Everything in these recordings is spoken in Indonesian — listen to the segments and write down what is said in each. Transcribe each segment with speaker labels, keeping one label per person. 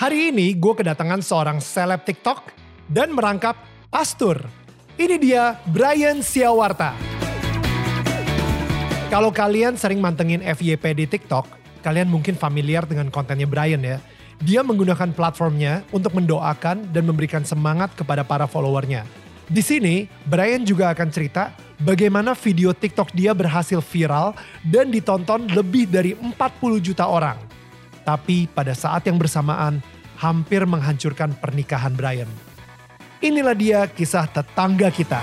Speaker 1: Hari ini gue kedatangan seorang seleb TikTok dan merangkap pastor. Ini dia Brian Siawarta. Kalau kalian sering mantengin FYP di TikTok, kalian mungkin familiar dengan kontennya Brian ya. Dia menggunakan platformnya untuk mendoakan dan memberikan semangat kepada para followernya. Di sini, Brian juga akan cerita bagaimana video TikTok dia berhasil viral dan ditonton lebih dari 40 juta orang. Tapi pada saat yang bersamaan, hampir menghancurkan pernikahan Brian. Inilah dia kisah tetangga kita.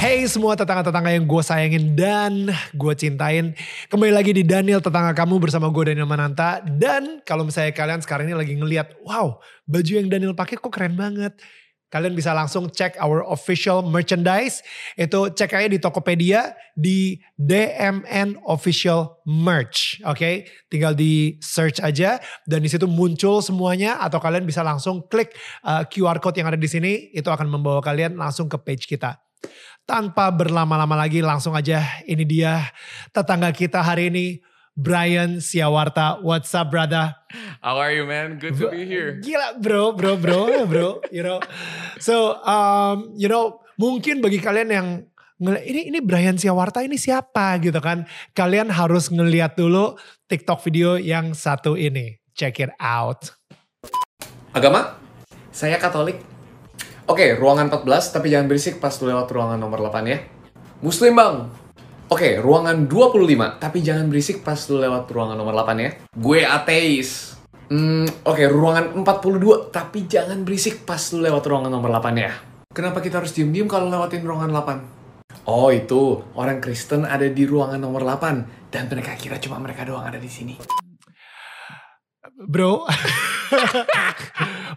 Speaker 1: Hey semua tetangga-tetangga yang gue sayangin dan gue cintain. Kembali lagi di Daniel Tetangga Kamu bersama gue Daniel Mananta. Dan kalau misalnya kalian sekarang ini lagi ngeliat, wow baju yang Daniel pakai kok keren banget. Kalian bisa langsung cek our official merchandise. Itu cek aja di Tokopedia di DMN Official Merch. Oke, okay? tinggal di search aja dan di situ muncul semuanya atau kalian bisa langsung klik uh, QR code yang ada di sini. Itu akan membawa kalian langsung ke page kita. Tanpa berlama-lama lagi langsung aja ini dia tetangga kita hari ini Brian Siawarta. What's up brother?
Speaker 2: How are you man? Good to be here.
Speaker 1: Gila bro, bro, bro, bro. You know, so um, you know mungkin bagi kalian yang ini ini Brian Siawarta ini siapa gitu kan? Kalian harus ngeliat dulu TikTok video yang satu ini. Check it out.
Speaker 2: Agama? Saya Katolik. Oke, ruangan 14 tapi jangan berisik pas lu lewat ruangan nomor 8 ya. Muslim bang. Oke, ruangan 25 tapi jangan berisik pas lu lewat ruangan nomor 8 ya. Gue ateis. Hmm, oke, ruangan 42 tapi jangan berisik pas lu lewat ruangan nomor 8 ya. Kenapa kita harus diem-diem kalau lewatin ruangan 8? Oh itu, orang Kristen ada di ruangan nomor 8 dan mereka kira cuma mereka doang ada di sini.
Speaker 1: Bro,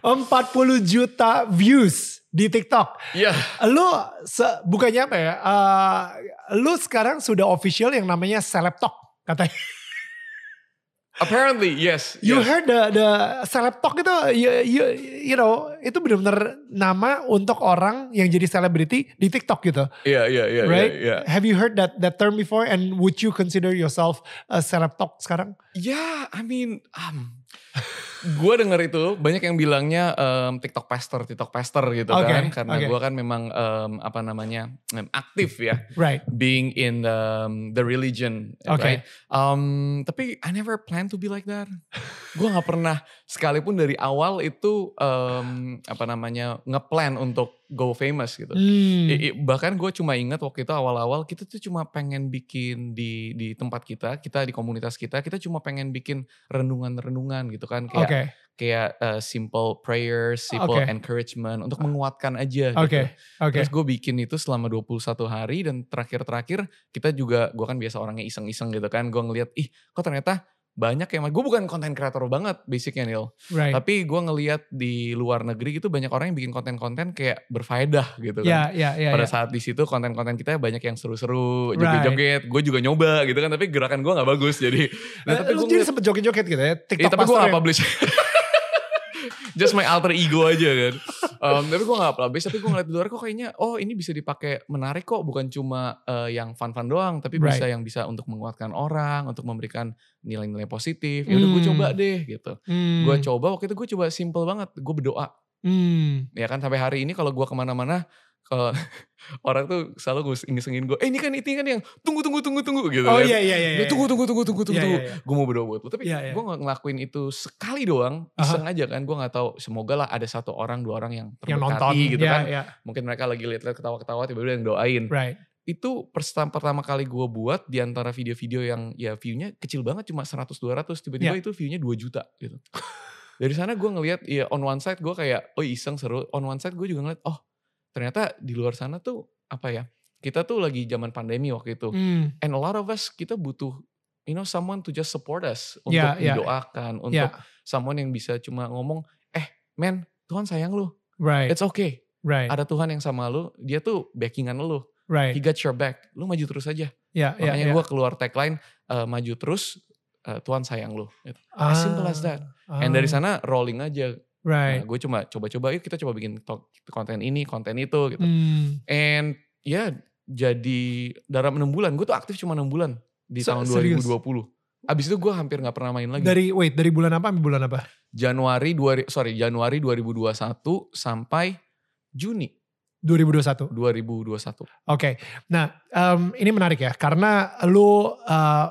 Speaker 1: 40 juta views di TikTok.
Speaker 2: Iya. Yeah.
Speaker 1: Lu se, bukannya apa ya? Uh, lu sekarang sudah official yang namanya Celeb Talk katanya.
Speaker 2: Apparently, yes.
Speaker 1: You
Speaker 2: yes.
Speaker 1: heard the the Celeb Talk itu you, you, you know, itu benar-benar nama untuk orang yang jadi selebriti di TikTok gitu.
Speaker 2: Iya, yeah, iya, yeah, iya,
Speaker 1: yeah, right?
Speaker 2: Yeah, yeah.
Speaker 1: Have you heard that that term before and would you consider yourself a Talk sekarang?
Speaker 2: Yeah, I mean, um, gue denger itu banyak yang bilangnya um, TikTok pastor, TikTok pastor gitu okay, kan, karena okay. gue kan memang um, apa namanya um, aktif ya,
Speaker 1: right.
Speaker 2: being in the um, the religion,
Speaker 1: okay.
Speaker 2: right? Um, tapi I never plan to be like that. gue nggak pernah sekalipun dari awal itu um, apa namanya ngeplan untuk go famous gitu.
Speaker 1: Hmm.
Speaker 2: I, I, bahkan gue cuma ingat waktu itu awal-awal kita tuh cuma pengen bikin di di tempat kita, kita di komunitas kita, kita cuma pengen bikin renungan-renungan gitu kan kayak
Speaker 1: okay.
Speaker 2: kayak uh, simple prayers, simple
Speaker 1: okay.
Speaker 2: encouragement untuk menguatkan aja
Speaker 1: gitu. Okay. Okay.
Speaker 2: Terus gue bikin itu selama 21 hari dan terakhir-terakhir kita juga gue kan biasa orangnya iseng-iseng gitu kan, gue ngeliat ih kok ternyata banyak yang gue bukan konten kreator banget basicnya Neil
Speaker 1: right.
Speaker 2: tapi gue ngeliat di luar negeri gitu banyak orang yang bikin konten-konten kayak berfaedah gitu
Speaker 1: yeah,
Speaker 2: kan
Speaker 1: yeah, yeah,
Speaker 2: pada
Speaker 1: yeah.
Speaker 2: saat di situ konten-konten kita banyak yang seru-seru joget-joget. Gue juga nyoba gitu kan tapi gerakan gue nggak bagus jadi.
Speaker 1: Nah, tapi gue jadi sempet joget-joget gitu ya? TikTok
Speaker 2: eh, tapi gue gak publish just my alter ego aja kan. Um, tapi gue gak publish, tapi gue ngeliat di luar kok kayaknya, oh ini bisa dipakai menarik kok, bukan cuma uh, yang fun-fun doang, tapi
Speaker 1: right.
Speaker 2: bisa yang bisa untuk menguatkan orang, untuk memberikan nilai-nilai positif. Ya udah hmm. gue coba deh gitu.
Speaker 1: Hmm.
Speaker 2: Gue coba waktu itu gue coba simple banget, gue berdoa.
Speaker 1: Hmm.
Speaker 2: Ya kan sampai hari ini kalau gue ke mana-mana, kalau orang tuh selalu gue isengin gue, eh ini kan itu kan yang tunggu tunggu tunggu tunggu gitu
Speaker 1: oh,
Speaker 2: kan.
Speaker 1: iya iya iya.
Speaker 2: Tunggu tunggu tunggu tunggu tunggu.
Speaker 1: Iya,
Speaker 2: tunggu.
Speaker 1: iya, iya.
Speaker 2: Gue mau berdoa buat lo. Tapi
Speaker 1: iya, iya.
Speaker 2: gue gak ngelakuin itu sekali doang, iseng uh-huh. aja kan. Gue gak tahu semoga lah ada satu orang dua orang yang terberkati
Speaker 1: yang nonton,
Speaker 2: gitu
Speaker 1: iya,
Speaker 2: kan.
Speaker 1: Iya.
Speaker 2: Mungkin mereka lagi lihat-lihat ketawa-ketawa tiba-tiba yang doain.
Speaker 1: Right.
Speaker 2: Itu pertama, pertama kali gue buat di antara video-video yang ya view-nya kecil banget cuma 100-200 tiba-tiba
Speaker 1: yeah.
Speaker 2: itu view-nya 2 juta gitu. Dari sana gue ngelihat ya on one side gue kayak oh iseng seru, on one side gue juga ngeliat oh ternyata di luar sana tuh apa ya kita tuh lagi zaman pandemi waktu itu
Speaker 1: hmm.
Speaker 2: and a lot of us kita butuh you know someone to just support us untuk
Speaker 1: yeah, yeah.
Speaker 2: didoakan untuk
Speaker 1: yeah.
Speaker 2: someone yang bisa cuma ngomong eh men Tuhan sayang lu
Speaker 1: right
Speaker 2: it's okay
Speaker 1: Right.
Speaker 2: Ada Tuhan yang sama lu, dia tuh backingan lu.
Speaker 1: right.
Speaker 2: He got your back. Lu maju terus aja.
Speaker 1: Ya, ya,
Speaker 2: Makanya
Speaker 1: ya.
Speaker 2: gue keluar tagline uh, maju terus uh, Tuhan sayang lu. Gitu.
Speaker 1: Ah,
Speaker 2: as simple as that. And dari sana rolling aja.
Speaker 1: Right.
Speaker 2: Nah, gue cuma coba-coba yuk kita coba bikin konten ini, konten itu gitu.
Speaker 1: Hmm.
Speaker 2: And ya jadi dalam enam bulan, gue tuh aktif cuma enam bulan di
Speaker 1: Se-
Speaker 2: tahun
Speaker 1: serius?
Speaker 2: 2020. Abis itu gue hampir nggak pernah main lagi.
Speaker 1: Dari wait dari bulan apa sampai bulan apa?
Speaker 2: Januari dua sorry Januari 2021 sampai Juni
Speaker 1: 2021.
Speaker 2: 2021.
Speaker 1: Oke. Nah, em, ini menarik ya karena lu uh,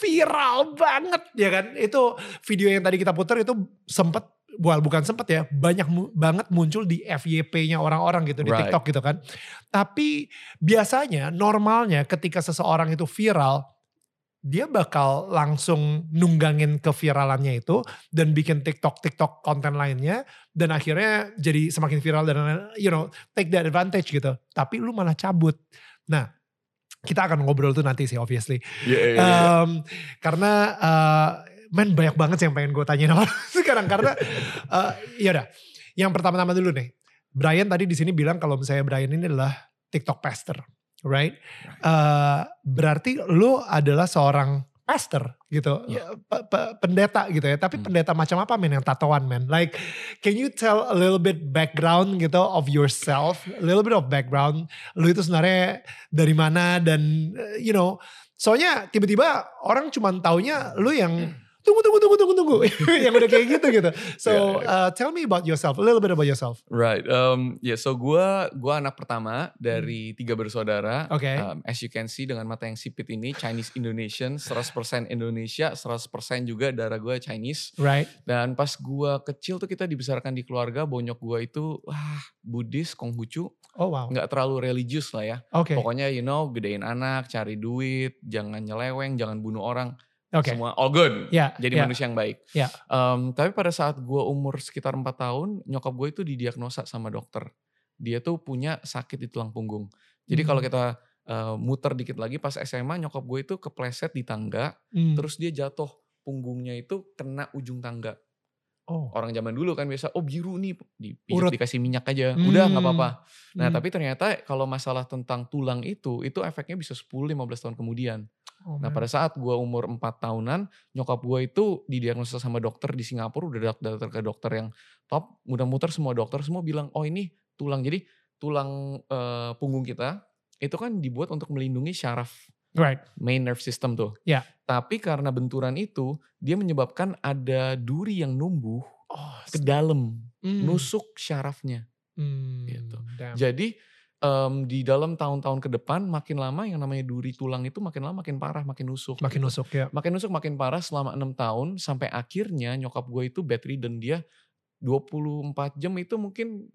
Speaker 1: viral banget ya kan. Itu video yang tadi kita putar itu sempet Well, bukan sempet ya, banyak mu- banget muncul di FYP-nya orang-orang gitu di
Speaker 2: Right.
Speaker 1: TikTok gitu kan. Tapi biasanya normalnya ketika seseorang itu viral, dia bakal langsung nunggangin keviralannya itu dan bikin TikTok TikTok konten lainnya dan akhirnya jadi semakin viral dan you know take that advantage gitu. Tapi lu malah cabut. Nah, kita akan ngobrol tuh nanti sih obviously.
Speaker 2: Iya,
Speaker 1: Em, karena eh, men banyak banget sih yang pengen gue tanyain sama sekarang karena eh ya udah. Yang pertama-tama dulu nih. Brian tadi di sini bilang kalau misalnya Brian ini adalah TikTok pastor, right? Eh, berarti lu adalah seorang pastor gitu. Pe- pe- pendeta gitu ya. Tapi
Speaker 2: Hmm.
Speaker 1: pendeta macam apa men yang tatoan men? Like, can you tell a little bit background gitu of yourself, a little bit of background. Lu itu sebenarnya dari mana dan eh, you know, soalnya tiba-tiba orang cuma taunya lu yang tunggu tunggu tunggu tunggu tunggu yang udah kayak gitu gitu. So
Speaker 2: Yeah,
Speaker 1: uh, tell me about yourself, a little bit about yourself.
Speaker 2: Right. Um, ya, so gue gua anak pertama dari tiga bersaudara.
Speaker 1: Hmm. Oke.
Speaker 2: Um, as you can see dengan mata yang sipit ini Chinese Indonesian, 100% Indonesia, 100% juga darah gue Chinese.
Speaker 1: Right.
Speaker 2: Dan pas gue kecil tuh kita dibesarkan di keluarga, bonyok gue itu wah Buddhis, Konghucu,
Speaker 1: Oh wow.
Speaker 2: nggak terlalu religius lah ya.
Speaker 1: Oke.
Speaker 2: Pokoknya you know gedein anak, cari duit, jangan nyeleweng, jangan bunuh orang,
Speaker 1: Oke.
Speaker 2: semua all good.
Speaker 1: Ya.
Speaker 2: Jadi
Speaker 1: ya.
Speaker 2: manusia yang baik.
Speaker 1: Ya.
Speaker 2: Em, tapi pada saat gue umur sekitar 4 tahun, nyokap gue itu didiagnosa sama dokter. Dia tuh punya sakit di tulang punggung. Jadi kalau
Speaker 1: Hmm.
Speaker 2: kita eh, muter dikit lagi pas SMA, nyokap gue itu kepleset di tangga,
Speaker 1: Hmm.
Speaker 2: terus dia jatuh punggungnya itu kena ujung tangga.
Speaker 1: Oh.
Speaker 2: Orang zaman dulu kan biasa, oh biru nih, dipijat dikasih minyak aja,
Speaker 1: Hmm.
Speaker 2: udah nggak apa-apa. Nah
Speaker 1: Hmm.
Speaker 2: tapi ternyata kalau masalah tentang tulang itu, itu efeknya bisa 10-15 tahun kemudian.
Speaker 1: Oh,
Speaker 2: Nah pada saat gue umur 4 tahunan, nyokap gue itu didiagnosa sama dokter di Singapura, udah datang ke dokter yang top, muter-muter semua dokter semua bilang, oh ini tulang. Jadi tulang eh, punggung kita itu kan dibuat untuk melindungi syaraf
Speaker 1: Right.
Speaker 2: main nerve system tuh.
Speaker 1: Ya.
Speaker 2: Tapi karena benturan itu, dia menyebabkan ada duri yang numbuh
Speaker 1: Oh.
Speaker 2: ke dalam,
Speaker 1: Hmm.
Speaker 2: nusuk syarafnya.
Speaker 1: Hmm.
Speaker 2: gitu.
Speaker 1: Damn.
Speaker 2: Jadi em, di dalam tahun-tahun ke depan, makin lama yang namanya duri tulang itu makin lama makin parah, makin nusuk.
Speaker 1: Makin
Speaker 2: gitu.
Speaker 1: nusuk ya.
Speaker 2: makin nusuk makin parah selama enam tahun sampai akhirnya nyokap gue itu bedridden dia 24 jam itu mungkin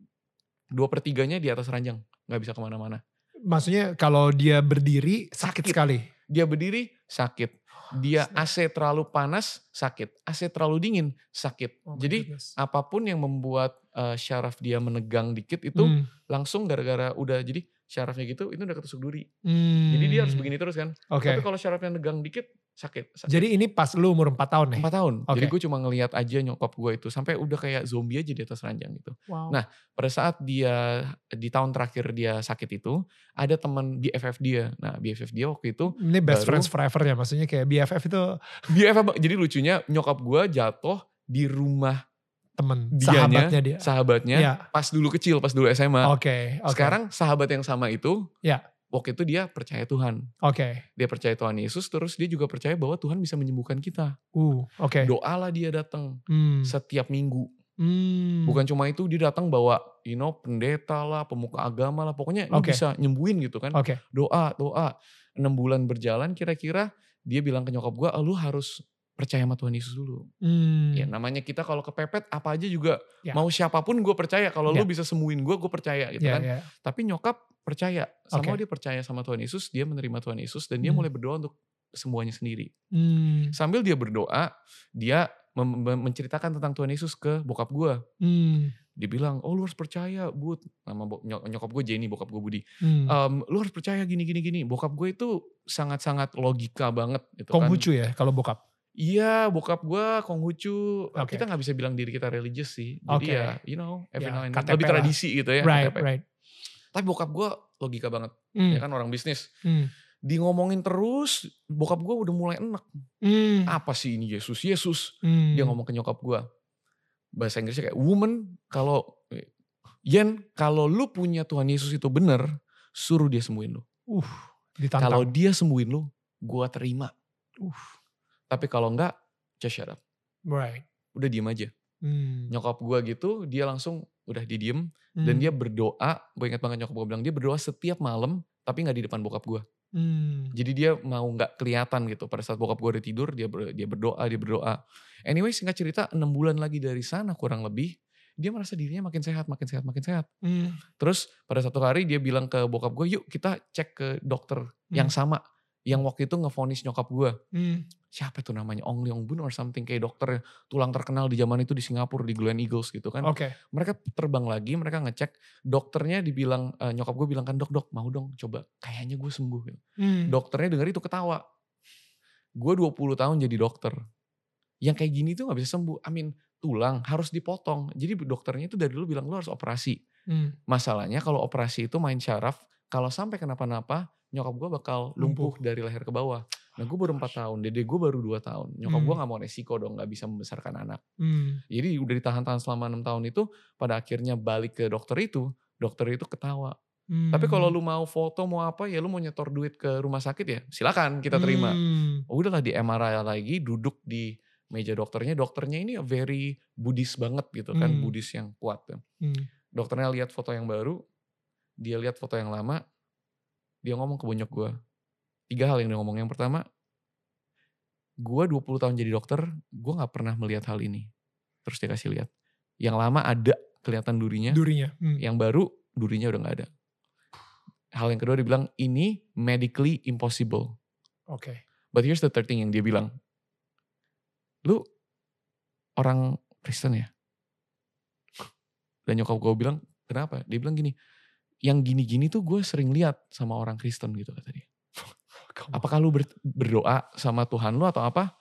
Speaker 2: dua per tiganya di atas ranjang nggak bisa ke mana-mana
Speaker 1: Maksudnya kalau dia berdiri sakit,
Speaker 2: Sakit.
Speaker 1: sekali.
Speaker 2: dia berdiri sakit dia AC terlalu panas sakit AC terlalu dingin sakit
Speaker 1: Oh
Speaker 2: jadi
Speaker 1: goodness.
Speaker 2: apa pun yang membuat eh, syaraf dia menegang dikit itu
Speaker 1: Hmm.
Speaker 2: langsung gara-gara udah jadi syarafnya gitu itu udah ketusuk duri
Speaker 1: Hmm.
Speaker 2: jadi dia harus begini terus kan
Speaker 1: Oke.
Speaker 2: tapi kalau syarafnya negang dikit sakit, sakit.
Speaker 1: Jadi ini pas lu umur 4 tahun nih?
Speaker 2: Empat tahun. Jadi
Speaker 1: Oke.
Speaker 2: gue cuma ngelihat aja nyokap gue itu sampai udah kayak zombie aja di atas ranjang gitu.
Speaker 1: Wow.
Speaker 2: Nah, Pada saat dia di tahun terakhir dia sakit itu, ada teman BFF dia. Nah, BFF dia waktu itu
Speaker 1: ini best
Speaker 2: baru-
Speaker 1: friends forever ya, maksudnya kayak BFF itu
Speaker 2: BFF jadi lucunya nyokap gue jatuh di rumah
Speaker 1: temen,
Speaker 2: Dianya,
Speaker 1: sahabatnya dia.
Speaker 2: sahabatnya
Speaker 1: Ya.
Speaker 2: pas dulu kecil, pas dulu SMA.
Speaker 1: Oke, oke.
Speaker 2: Sekarang sahabat yang sama itu,
Speaker 1: Ya.
Speaker 2: Waktu itu dia percaya Tuhan.
Speaker 1: Oke.
Speaker 2: Dia percaya Tuhan Yesus, terus dia juga percaya bahwa Tuhan bisa menyembuhkan kita.
Speaker 1: Uh, oke.
Speaker 2: Doalah dia datang
Speaker 1: Hmm.
Speaker 2: setiap minggu.
Speaker 1: Hmm.
Speaker 2: Bukan cuma itu dia datang bawa you know pendeta lah, pemuka agama lah, pokoknya
Speaker 1: Oke.
Speaker 2: bisa nyembuhin gitu kan.
Speaker 1: Oke.
Speaker 2: Doa, doa. 6 bulan berjalan kira-kira dia bilang ke nyokap gua, "Ah, "Lu harus percaya sama Tuhan Yesus dulu."
Speaker 1: Hmm.
Speaker 2: Ya namanya kita kalau kepepet apa aja juga
Speaker 1: Ya.
Speaker 2: mau siapa pun gue percaya kalau lu
Speaker 1: Ya.
Speaker 2: bisa sembuhin gue gue percaya gitu
Speaker 1: Ya,
Speaker 2: kan.
Speaker 1: ya.
Speaker 2: Tapi nyokap percaya sama
Speaker 1: Oke.
Speaker 2: dia percaya sama Tuhan Yesus, dia menerima Tuhan Yesus dan dia
Speaker 1: Hmm.
Speaker 2: mulai berdoa untuk semuanya sendiri.
Speaker 1: Hmm.
Speaker 2: Sambil dia berdoa, dia menceritakan tentang Tuhan Yesus ke bokap gue.
Speaker 1: Hmm.
Speaker 2: Dia bilang, "Oh, lu harus percaya, Bud." Nama nyokap gue Jenny, bokap gue Budi.
Speaker 1: Hmm.
Speaker 2: "Em, lu harus percaya gini gini gini. Bokap gue itu sangat-sangat logika banget gitu kan.
Speaker 1: Konghucu ya kalau bokap.
Speaker 2: Iya, bokap gue Konghucu.
Speaker 1: Oke.
Speaker 2: Kita nggak bisa bilang diri kita religious sih. Jadi
Speaker 1: Oke.
Speaker 2: ya, you know, every
Speaker 1: Ya,
Speaker 2: now and then. Lebih
Speaker 1: lah.
Speaker 2: tradisi gitu ya.
Speaker 1: right,
Speaker 2: KTP.
Speaker 1: right.
Speaker 2: Tapi bokap gue logika banget.
Speaker 1: Hmm,
Speaker 2: Ya kan orang bisnis.
Speaker 1: hmm,
Speaker 2: Di ngomongin terus, bokap gue udah mulai enak.
Speaker 1: hmm,
Speaker 2: Apa sih ini Yesus? Yesus.
Speaker 1: hmm.
Speaker 2: Dia ngomong ke nyokap gue. Bahasa Inggrisnya kayak, woman, kalau... Yen, kalau lu punya Tuhan Yesus itu bener, suruh dia sembuhin lu.
Speaker 1: Uh, ditantang.
Speaker 2: Kalau dia sembuhin lu, gue terima.
Speaker 1: Uh,
Speaker 2: Tapi kalau enggak, just shut up.
Speaker 1: right.
Speaker 2: Udah diem aja.
Speaker 1: Hmm,
Speaker 2: Nyokap gue gitu, dia langsung udah didiem. Dan
Speaker 1: hmm,
Speaker 2: dia berdoa, gue ingat banget nyokap gue bilang, dia berdoa setiap malam, tapi nggak di depan bokap gue.
Speaker 1: hmm,
Speaker 2: Jadi dia mau nggak kelihatan gitu. Pada saat bokap gue udah tidur, dia ber- dia berdoa, dia berdoa. Anyway, singkat cerita, enam bulan lagi dari sana kurang lebih, dia merasa dirinya makin sehat, makin sehat, makin sehat.
Speaker 1: hmm,
Speaker 2: Terus pada satu hari dia bilang ke bokap gue, yuk kita cek ke dokter yang sama. Yang waktu itu ngefonis nyokap gue.
Speaker 1: hmm.
Speaker 2: Siapa itu namanya? Ong Leong Bun or something. Kayak dokter tulang terkenal di zaman itu di Singapura, di Glen Eagles gitu kan.
Speaker 1: Oke.
Speaker 2: Mereka terbang lagi, mereka ngecek. Dokternya dibilang, eh, nyokap gue bilang kan, dok, dok mau dong coba. Kayaknya gue sembuh. gitu.
Speaker 1: Hmm.
Speaker 2: Dokternya denger itu ketawa. Gue 20 tahun jadi dokter. Yang kayak gini tuh gak bisa sembuh. Amin, tulang harus dipotong. Jadi dokternya itu dari dulu bilang, lu harus operasi.
Speaker 1: Hmm.
Speaker 2: Masalahnya kalau operasi itu main syaraf, kalau sampai kenapa-napa, nyokap gue bakal lumpuh,
Speaker 1: Lumpuh.
Speaker 2: dari leher ke bawah. Nah gue baru 4 tahun, dede gue baru 2 tahun. Nyokap
Speaker 1: Hmm.
Speaker 2: gue gak mau resiko dong, gak bisa membesarkan anak.
Speaker 1: Hmm.
Speaker 2: Jadi udah ditahan-tahan selama 6 tahun itu, pada akhirnya balik ke dokter itu, dokter itu ketawa.
Speaker 1: Hmm.
Speaker 2: Tapi kalau lu mau foto, mau apa, ya lu mau nyetor duit ke rumah sakit ya, silakan kita terima.
Speaker 1: Hmm.
Speaker 2: Oh, udahlah di MRI lagi, duduk di meja dokternya. Dokternya ini very Buddhis banget gitu kan,
Speaker 1: Hmm.
Speaker 2: Buddhis yang kuat.
Speaker 1: Hmm.
Speaker 2: Dokternya lihat foto yang baru, dia lihat foto yang lama, dia ngomong ke bonyok gue. Tiga hal yang dia ngomong. Yang pertama, gue 20 tahun jadi dokter, gue gak pernah melihat hal ini. Terus dia kasih lihat. Yang lama ada kelihatan durinya,
Speaker 1: Durinya. Hmm.
Speaker 2: yang baru durinya udah gak ada. Hal yang kedua dia bilang, ini medically impossible.
Speaker 1: Oke.
Speaker 2: But here's the third thing yang dia bilang. Lu orang Kristen ya? Dan nyokap gue bilang, kenapa? Dia bilang gini, yang gini-gini tuh gue sering lihat sama orang Kristen gitu kata dia. Apakah lu ber- berdoa sama Tuhan lu atau apa?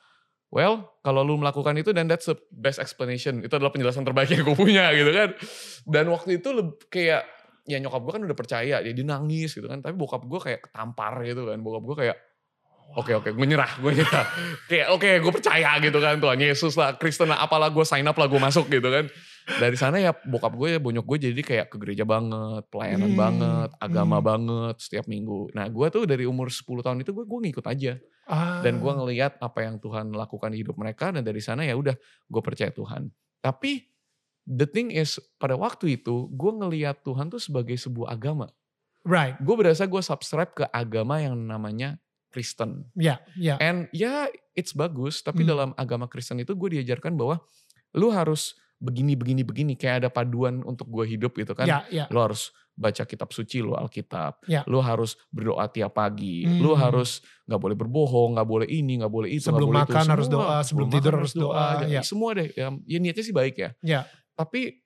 Speaker 2: Well, kalau lu melakukan itu dan that's the best explanation. Itu adalah penjelasan terbaik yang gue punya gitu kan. Dan waktu itu kayak, ya nyokap gue kan udah percaya, dia, dia nangis gitu kan. Tapi bokap gue kayak ketampar gitu kan. Bokap gue kayak, Oke oke, gue nyerah, gue nyerah. Kayak oke, gue percaya gitu kan Tuhan Yesus lah, Kristen lah, apalah gue sign up lah, gue masuk gitu kan. Dari sana ya bokap gue ya bonyok gue jadi kayak ke gereja banget, pelayanan
Speaker 1: Hmm,
Speaker 2: banget, agama
Speaker 1: hmm.
Speaker 2: banget setiap minggu. Nah gue tuh dari umur 10 tahun itu gue gue ngikut aja
Speaker 1: Ah.
Speaker 2: dan gue ngelihat apa yang Tuhan lakukan di hidup mereka dan dari sana ya udah gue percaya Tuhan. Tapi the thing is pada waktu itu gue ngelihat Tuhan tuh sebagai sebuah agama.
Speaker 1: Right.
Speaker 2: Gue berasa gue subscribe ke agama yang namanya Kristen.
Speaker 1: Ya, ya.
Speaker 2: And ya it's bagus, tapi
Speaker 1: Hmm.
Speaker 2: dalam agama Kristen itu gue diajarkan bahwa lu harus begini begini begini kayak ada paduan untuk gue hidup gitu kan.
Speaker 1: Ya, ya.
Speaker 2: Lu harus baca kitab suci lu Alkitab.
Speaker 1: Ya.
Speaker 2: Lu harus berdoa tiap pagi.
Speaker 1: Hmm.
Speaker 2: Lu harus nggak boleh berbohong, nggak boleh ini, nggak boleh itu,
Speaker 1: Sebelum
Speaker 2: boleh
Speaker 1: makan
Speaker 2: itu.
Speaker 1: harus doa, sebelum tidur harus doa,
Speaker 2: aja.
Speaker 1: ya.
Speaker 2: Semua deh. Ya, ya niatnya sih baik ya.
Speaker 1: Ya.
Speaker 2: Tapi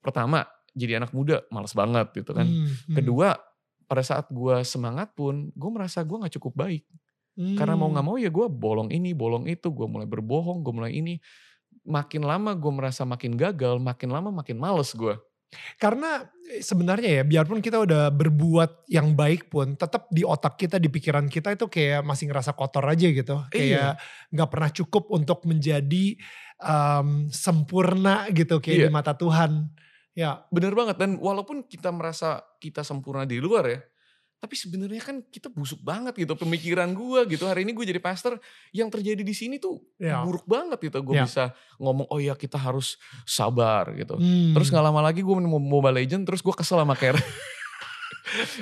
Speaker 2: pertama jadi anak muda males banget gitu kan.
Speaker 1: Hmm, hmm.
Speaker 2: Kedua pada saat gue semangat pun gue merasa gue nggak cukup baik. Karena mau nggak
Speaker 1: Hmm.
Speaker 2: mau ya gue bolong ini, bolong itu, gue mulai berbohong, gue mulai ini. Makin lama gue merasa makin gagal, makin lama makin males gue.
Speaker 1: Karena eh, sebenarnya ya biarpun kita udah berbuat yang baik pun tetap di otak kita di pikiran kita itu kayak masih ngerasa kotor aja gitu.
Speaker 2: Iya.
Speaker 1: Kayak nggak pernah cukup untuk menjadi em, sempurna gitu kayak
Speaker 2: Iya.
Speaker 1: di mata Tuhan. Ya,
Speaker 2: Bener banget dan walaupun kita merasa kita sempurna di luar ya, tapi sebenarnya kan kita busuk banget gitu pemikiran gue gitu. Hari ini gue jadi pastor, yang terjadi di sini tuh
Speaker 1: ya.
Speaker 2: buruk banget gitu. Gue
Speaker 1: Ya.
Speaker 2: bisa ngomong oh ya kita harus sabar gitu.
Speaker 1: Hmm.
Speaker 2: Terus nggak lama lagi gue main Mobile Legend, terus gue kesel sama Karen.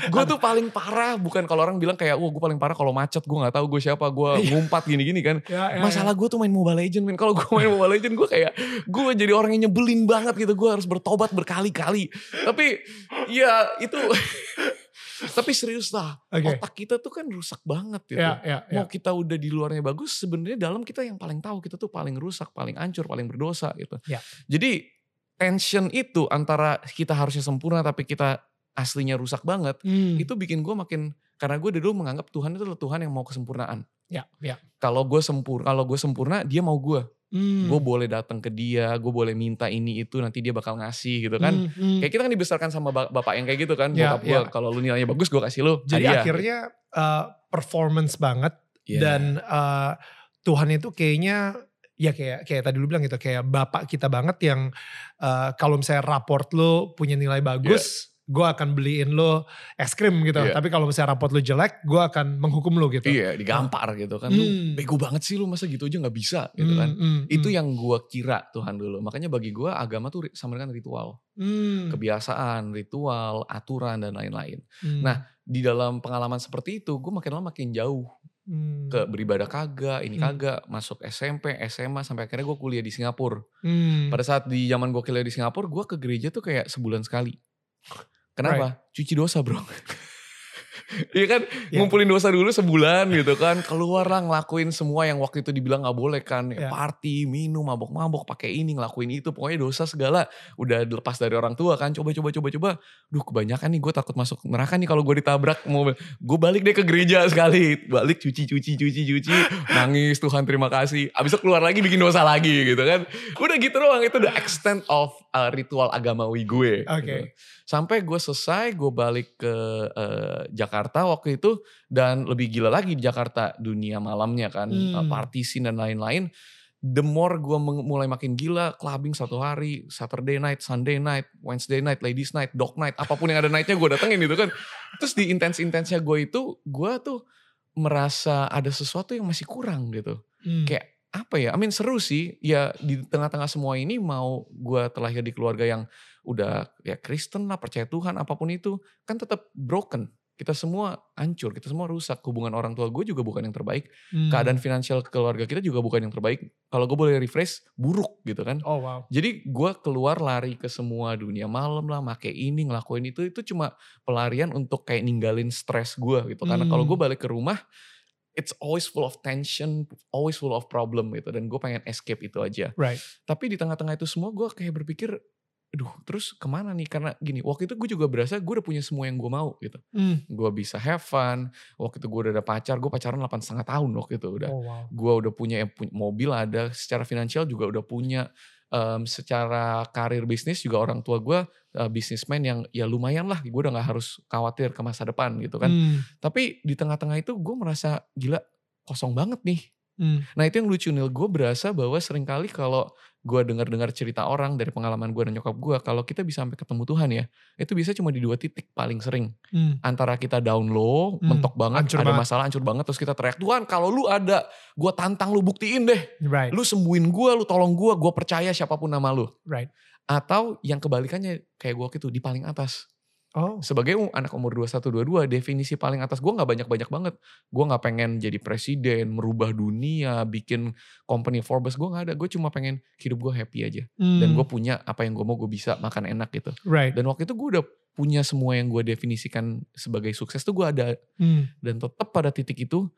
Speaker 2: gue tuh paling parah, bukan kalau orang bilang kayak, wah gue paling parah kalau macet, gue nggak tahu gue siapa, gue
Speaker 1: Iya.
Speaker 2: ngumpat gini-gini kan.
Speaker 1: Ya, ya,
Speaker 2: Masalah gue tuh main Mobile Legend, men. Kalau gue main Mobile Legend, gue kayak gue jadi orang yang nyebelin banget gitu. Gue harus bertobat berkali-kali. Tapi ya itu, tapi serius lah.
Speaker 1: Oke.
Speaker 2: Otak kita tuh kan rusak banget gitu.
Speaker 1: Ya, ya, ya.
Speaker 2: Mau kita udah di luarnya bagus, sebenarnya dalam kita yang paling tahu kita tuh paling rusak, paling hancur, paling berdosa gitu.
Speaker 1: Ya.
Speaker 2: Jadi tension itu antara kita harusnya sempurna tapi kita aslinya rusak banget,
Speaker 1: Hmm.
Speaker 2: itu bikin gue makin karena gue dulu menganggap Tuhan itu adalah Tuhan yang mau kesempurnaan.
Speaker 1: Ya, ya.
Speaker 2: Kalau gue sempurna, kalau gue sempurna, dia mau gue.
Speaker 1: Hmm.
Speaker 2: Gue boleh datang ke dia, gue boleh minta ini itu, nanti dia bakal ngasih gitu kan.
Speaker 1: Hmm, hmm.
Speaker 2: Kayak kita kan dibesarkan sama ba- bapak yang kayak gitu kan.
Speaker 1: Ya,
Speaker 2: Bokap gue,
Speaker 1: ya.
Speaker 2: kalau lu nilainya bagus, gue kasih lu.
Speaker 1: Jadi
Speaker 2: hadiah.
Speaker 1: akhirnya uh, performance banget
Speaker 2: Iya.
Speaker 1: dan uh, Tuhan itu kayaknya ya kayak kayak tadi lu bilang gitu kayak bapak kita banget yang uh, kalau misalnya raport lu punya nilai bagus, gue akan beliin lu es krim gitu.
Speaker 2: Iya.
Speaker 1: Tapi kalau misalnya raport lu jelek, gue akan menghukum lu gitu.
Speaker 2: Iya, digampar gitu kan.
Speaker 1: Hmm.
Speaker 2: Lu bego banget sih lu masa gitu aja nggak bisa gitu
Speaker 1: Hmm,
Speaker 2: kan.
Speaker 1: hmm,
Speaker 2: Itu
Speaker 1: hmm.
Speaker 2: yang gue kira Tuhan dulu. Makanya bagi gue agama tuh sama dengan ritual.
Speaker 1: Hmm,
Speaker 2: Kebiasaan, ritual, aturan, dan lain-lain.
Speaker 1: hmm,
Speaker 2: Nah, Di dalam pengalaman seperti itu, gue makin lama makin jauh.
Speaker 1: hmm,
Speaker 2: Ke beribadah kagak, ini
Speaker 1: Hmm.
Speaker 2: kagak. Masuk SMP, SMA, sampai akhirnya gue kuliah di Singapura.
Speaker 1: hmm.
Speaker 2: Pada saat di zaman gue kuliah di Singapura, gue ke gereja tuh kayak sebulan sekali. Kenapa? Cuci dosa bro. Iya kan,
Speaker 1: Iya.
Speaker 2: ngumpulin dosa dulu sebulan gitu kan, keluar lah ngelakuin semua yang waktu itu dibilang nggak boleh kan,
Speaker 1: Iya.
Speaker 2: party, minum, mabok-mabok, pakai ini, ngelakuin itu, pokoknya dosa segala. Udah lepas dari orang tua kan, coba coba coba coba, duh kebanyakan nih gue takut masuk neraka nih kalau gue ditabrak mobil, gue balik deh ke gereja sekali, balik cuci cuci cuci cuci, nangis Tuhan terima kasih, abis itu keluar lagi bikin dosa lagi gitu kan, udah gitu doang. Itu the extent of uh, ritual agamawi gue.
Speaker 1: Oke.
Speaker 2: gitu. Sampai gue selesai, gue balik ke eh, Jakarta waktu itu dan lebih gila lagi di Jakarta dunia malamnya kan,
Speaker 1: Hmm.
Speaker 2: eh, party scene dan lain-lain. The more gue mulai makin gila, clubbing satu hari, Saturday night, Sunday night, Wednesday night, ladies night, dog night, apa pun yang ada nightnya gue datengin gitu kan. Terus di intens-intensnya gue itu, gue tuh merasa ada sesuatu yang masih kurang gitu
Speaker 1: Hmm.
Speaker 2: kayak apa ya? I mean seru sih. Ya di tengah-tengah semua ini mau gue terlahir di keluarga yang udah ya Kristen lah, percaya Tuhan, apa pun itu, kan tetap broken. Kita semua hancur, kita semua rusak. Hubungan orang tua gue juga bukan yang terbaik.
Speaker 1: Hmm.
Speaker 2: Keadaan finansial keluarga kita juga bukan yang terbaik. Kalau gue boleh refresh, buruk gitu kan.
Speaker 1: Oh wow.
Speaker 2: Jadi gue keluar lari ke semua dunia malam lah, make ini, ngelakuin itu, itu cuma pelarian untuk kayak ninggalin stres gue gitu. Karena kalau
Speaker 1: Hmm.
Speaker 2: gue balik ke rumah, it's always full of tension, always full of problem gitu. Dan gue pengen escape itu aja.
Speaker 1: Right.
Speaker 2: Tapi di tengah-tengah itu semua gue kayak berpikir, aduh terus ke mana nih? Karena gini, waktu itu gue juga berasa gue udah punya semua yang gue mau gitu.
Speaker 1: Hmm.
Speaker 2: Gue bisa have fun, waktu itu gue udah ada pacar, gue pacaran 8 setengah tahun waktu itu udah
Speaker 1: Oh wow.
Speaker 2: gue udah punya, punya mobil ada secara finansial juga udah punya Em, secara karir bisnis juga orang tua gue uh, bisnismen yang ya lumayan lah gue udah nggak harus khawatir ke masa depan gitu kan
Speaker 1: Hmm.
Speaker 2: tapi di tengah-tengah itu gue merasa gila kosong banget nih
Speaker 1: Hmm.
Speaker 2: nah itu yang lucu Nil gue berasa bahwa sering kali kalau gue dengar-dengar cerita orang dari pengalaman gue dan nyokap gue kalau kita bisa sampai ketemu Tuhan ya itu bisa cuma di dua titik paling sering
Speaker 1: Hmm.
Speaker 2: antara kita down low,
Speaker 1: Hmm,
Speaker 2: mentok banget,
Speaker 1: hancur
Speaker 2: ada
Speaker 1: banget.
Speaker 2: masalah hancur banget terus kita teriak Tuhan kalau lu ada, gue tantang lu buktiin deh
Speaker 1: Right.
Speaker 2: lu sembuhin gue, lu tolong gue, gue percaya siapa pun nama lu.
Speaker 1: Right.
Speaker 2: Atau yang kebalikannya kayak gue gitu di paling atas.
Speaker 1: Oh.
Speaker 2: Sebagai anak umur 21-22, definisi paling atas gue gak banyak-banyak banget. Gue gak pengen jadi presiden, merubah dunia, bikin company Forbes, gue gak ada. Gue cuma pengen hidup gue happy aja. Dan
Speaker 1: Hmm.
Speaker 2: gue punya apa yang gue mau, gue bisa makan enak gitu.
Speaker 1: Right.
Speaker 2: Dan waktu itu gue udah punya semua yang gue definisikan sebagai sukses tuh gue ada.
Speaker 1: Hmm.
Speaker 2: Dan tetap pada titik itu,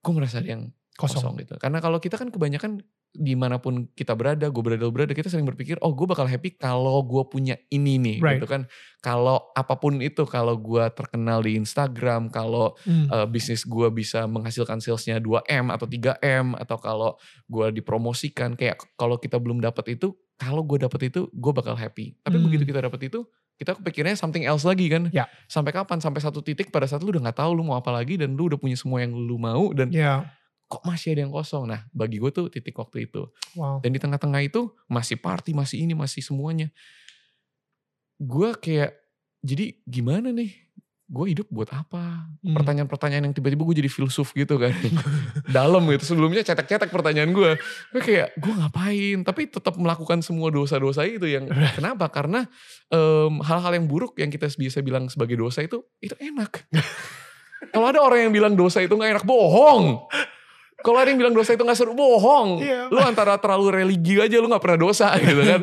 Speaker 2: gue merasa ada yang
Speaker 1: Kosong.
Speaker 2: kosong gitu. Karena kalau kita kan kebanyakan di mana pun kita berada, gue berada, berada, kita sering berpikir, oh gue bakal happy kalau gue punya ini nih,
Speaker 1: Right.
Speaker 2: gitu kan. Kalau apa pun itu, kalau gue terkenal di Instagram, kalau
Speaker 1: Hmm.
Speaker 2: eh, bisnis gue bisa menghasilkan salesnya 2M atau 3M, atau kalau gue dipromosikan, kayak kalau kita belum dapat itu, kalau gue dapat itu, gue bakal happy. Tapi
Speaker 1: Hmm.
Speaker 2: begitu kita dapat itu, kita kepikirnya something else lagi kan.
Speaker 1: Ya.
Speaker 2: Sampai kapan? Sampai satu titik pada saat lu udah gak tahu lu mau apa lagi, dan lu udah punya semua yang lu mau, dan
Speaker 1: Ya.
Speaker 2: Kok masih ada yang kosong. Nah, bagi gue tuh titik waktu itu.
Speaker 1: Wow.
Speaker 2: Dan di tengah-tengah itu masih party, masih ini, masih semuanya. Gue kayak, jadi gimana nih? Gue hidup buat apa?
Speaker 1: Hmm.
Speaker 2: Pertanyaan-pertanyaan yang tiba-tiba gue jadi filsuf gitu kan. Dalam gitu. Sebelumnya cetek-cetek pertanyaan gue. Gue kayak, gue ngapain? Tapi tetap melakukan semua dosa-dosa itu. yang Kenapa? Karena em, hal-hal yang buruk yang kita bisa bilang sebagai dosa itu, itu enak. Kalau ada orang yang bilang dosa itu gak enak, bohong. Kalau ada yang bilang dosa itu gak seru, bohong.
Speaker 1: Iya.
Speaker 2: Lu antara terlalu religi aja, lu gak pernah dosa gitu kan.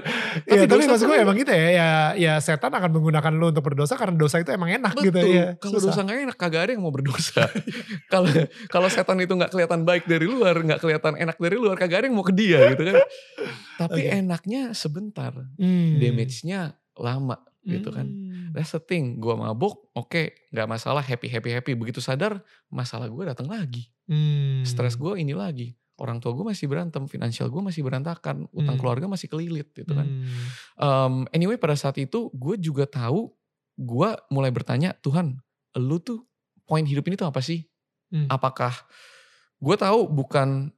Speaker 1: Iya, tapi maksud gue emang gitu ya, ya, ya setan akan menggunakan lu untuk berdosa karena dosa itu emang enak
Speaker 2: Betul.
Speaker 1: gitu ya.
Speaker 2: Kalau dosa gak enak, kagak ada yang mau berdosa. Kalau kalau setan itu nggak kelihatan baik dari luar, nggak kelihatan enak dari luar, kagak ada yang mau ke dia gitu kan. Tapi
Speaker 1: Oke.
Speaker 2: enaknya sebentar,
Speaker 1: Hmm.
Speaker 2: damage-nya lama gitu kan.
Speaker 1: Hmm.
Speaker 2: That's the thing. Gue mabuk, oke, nggak masalah, happy happy happy. Begitu sadar, masalah gue datang lagi.
Speaker 1: Hmm.
Speaker 2: Stres gue ini lagi. Orang tua gue masih berantem, finansial gue masih berantakan, utang
Speaker 1: Hmm.
Speaker 2: keluarga masih kelilit gitu kan.
Speaker 1: Hmm.
Speaker 2: Um, anyway pada saat itu gue juga tahu, gue mulai bertanya, Tuhan, lu tuh poin hidup ini tuh apa sih?
Speaker 1: Hmm.
Speaker 2: Apakah gue tahu bukan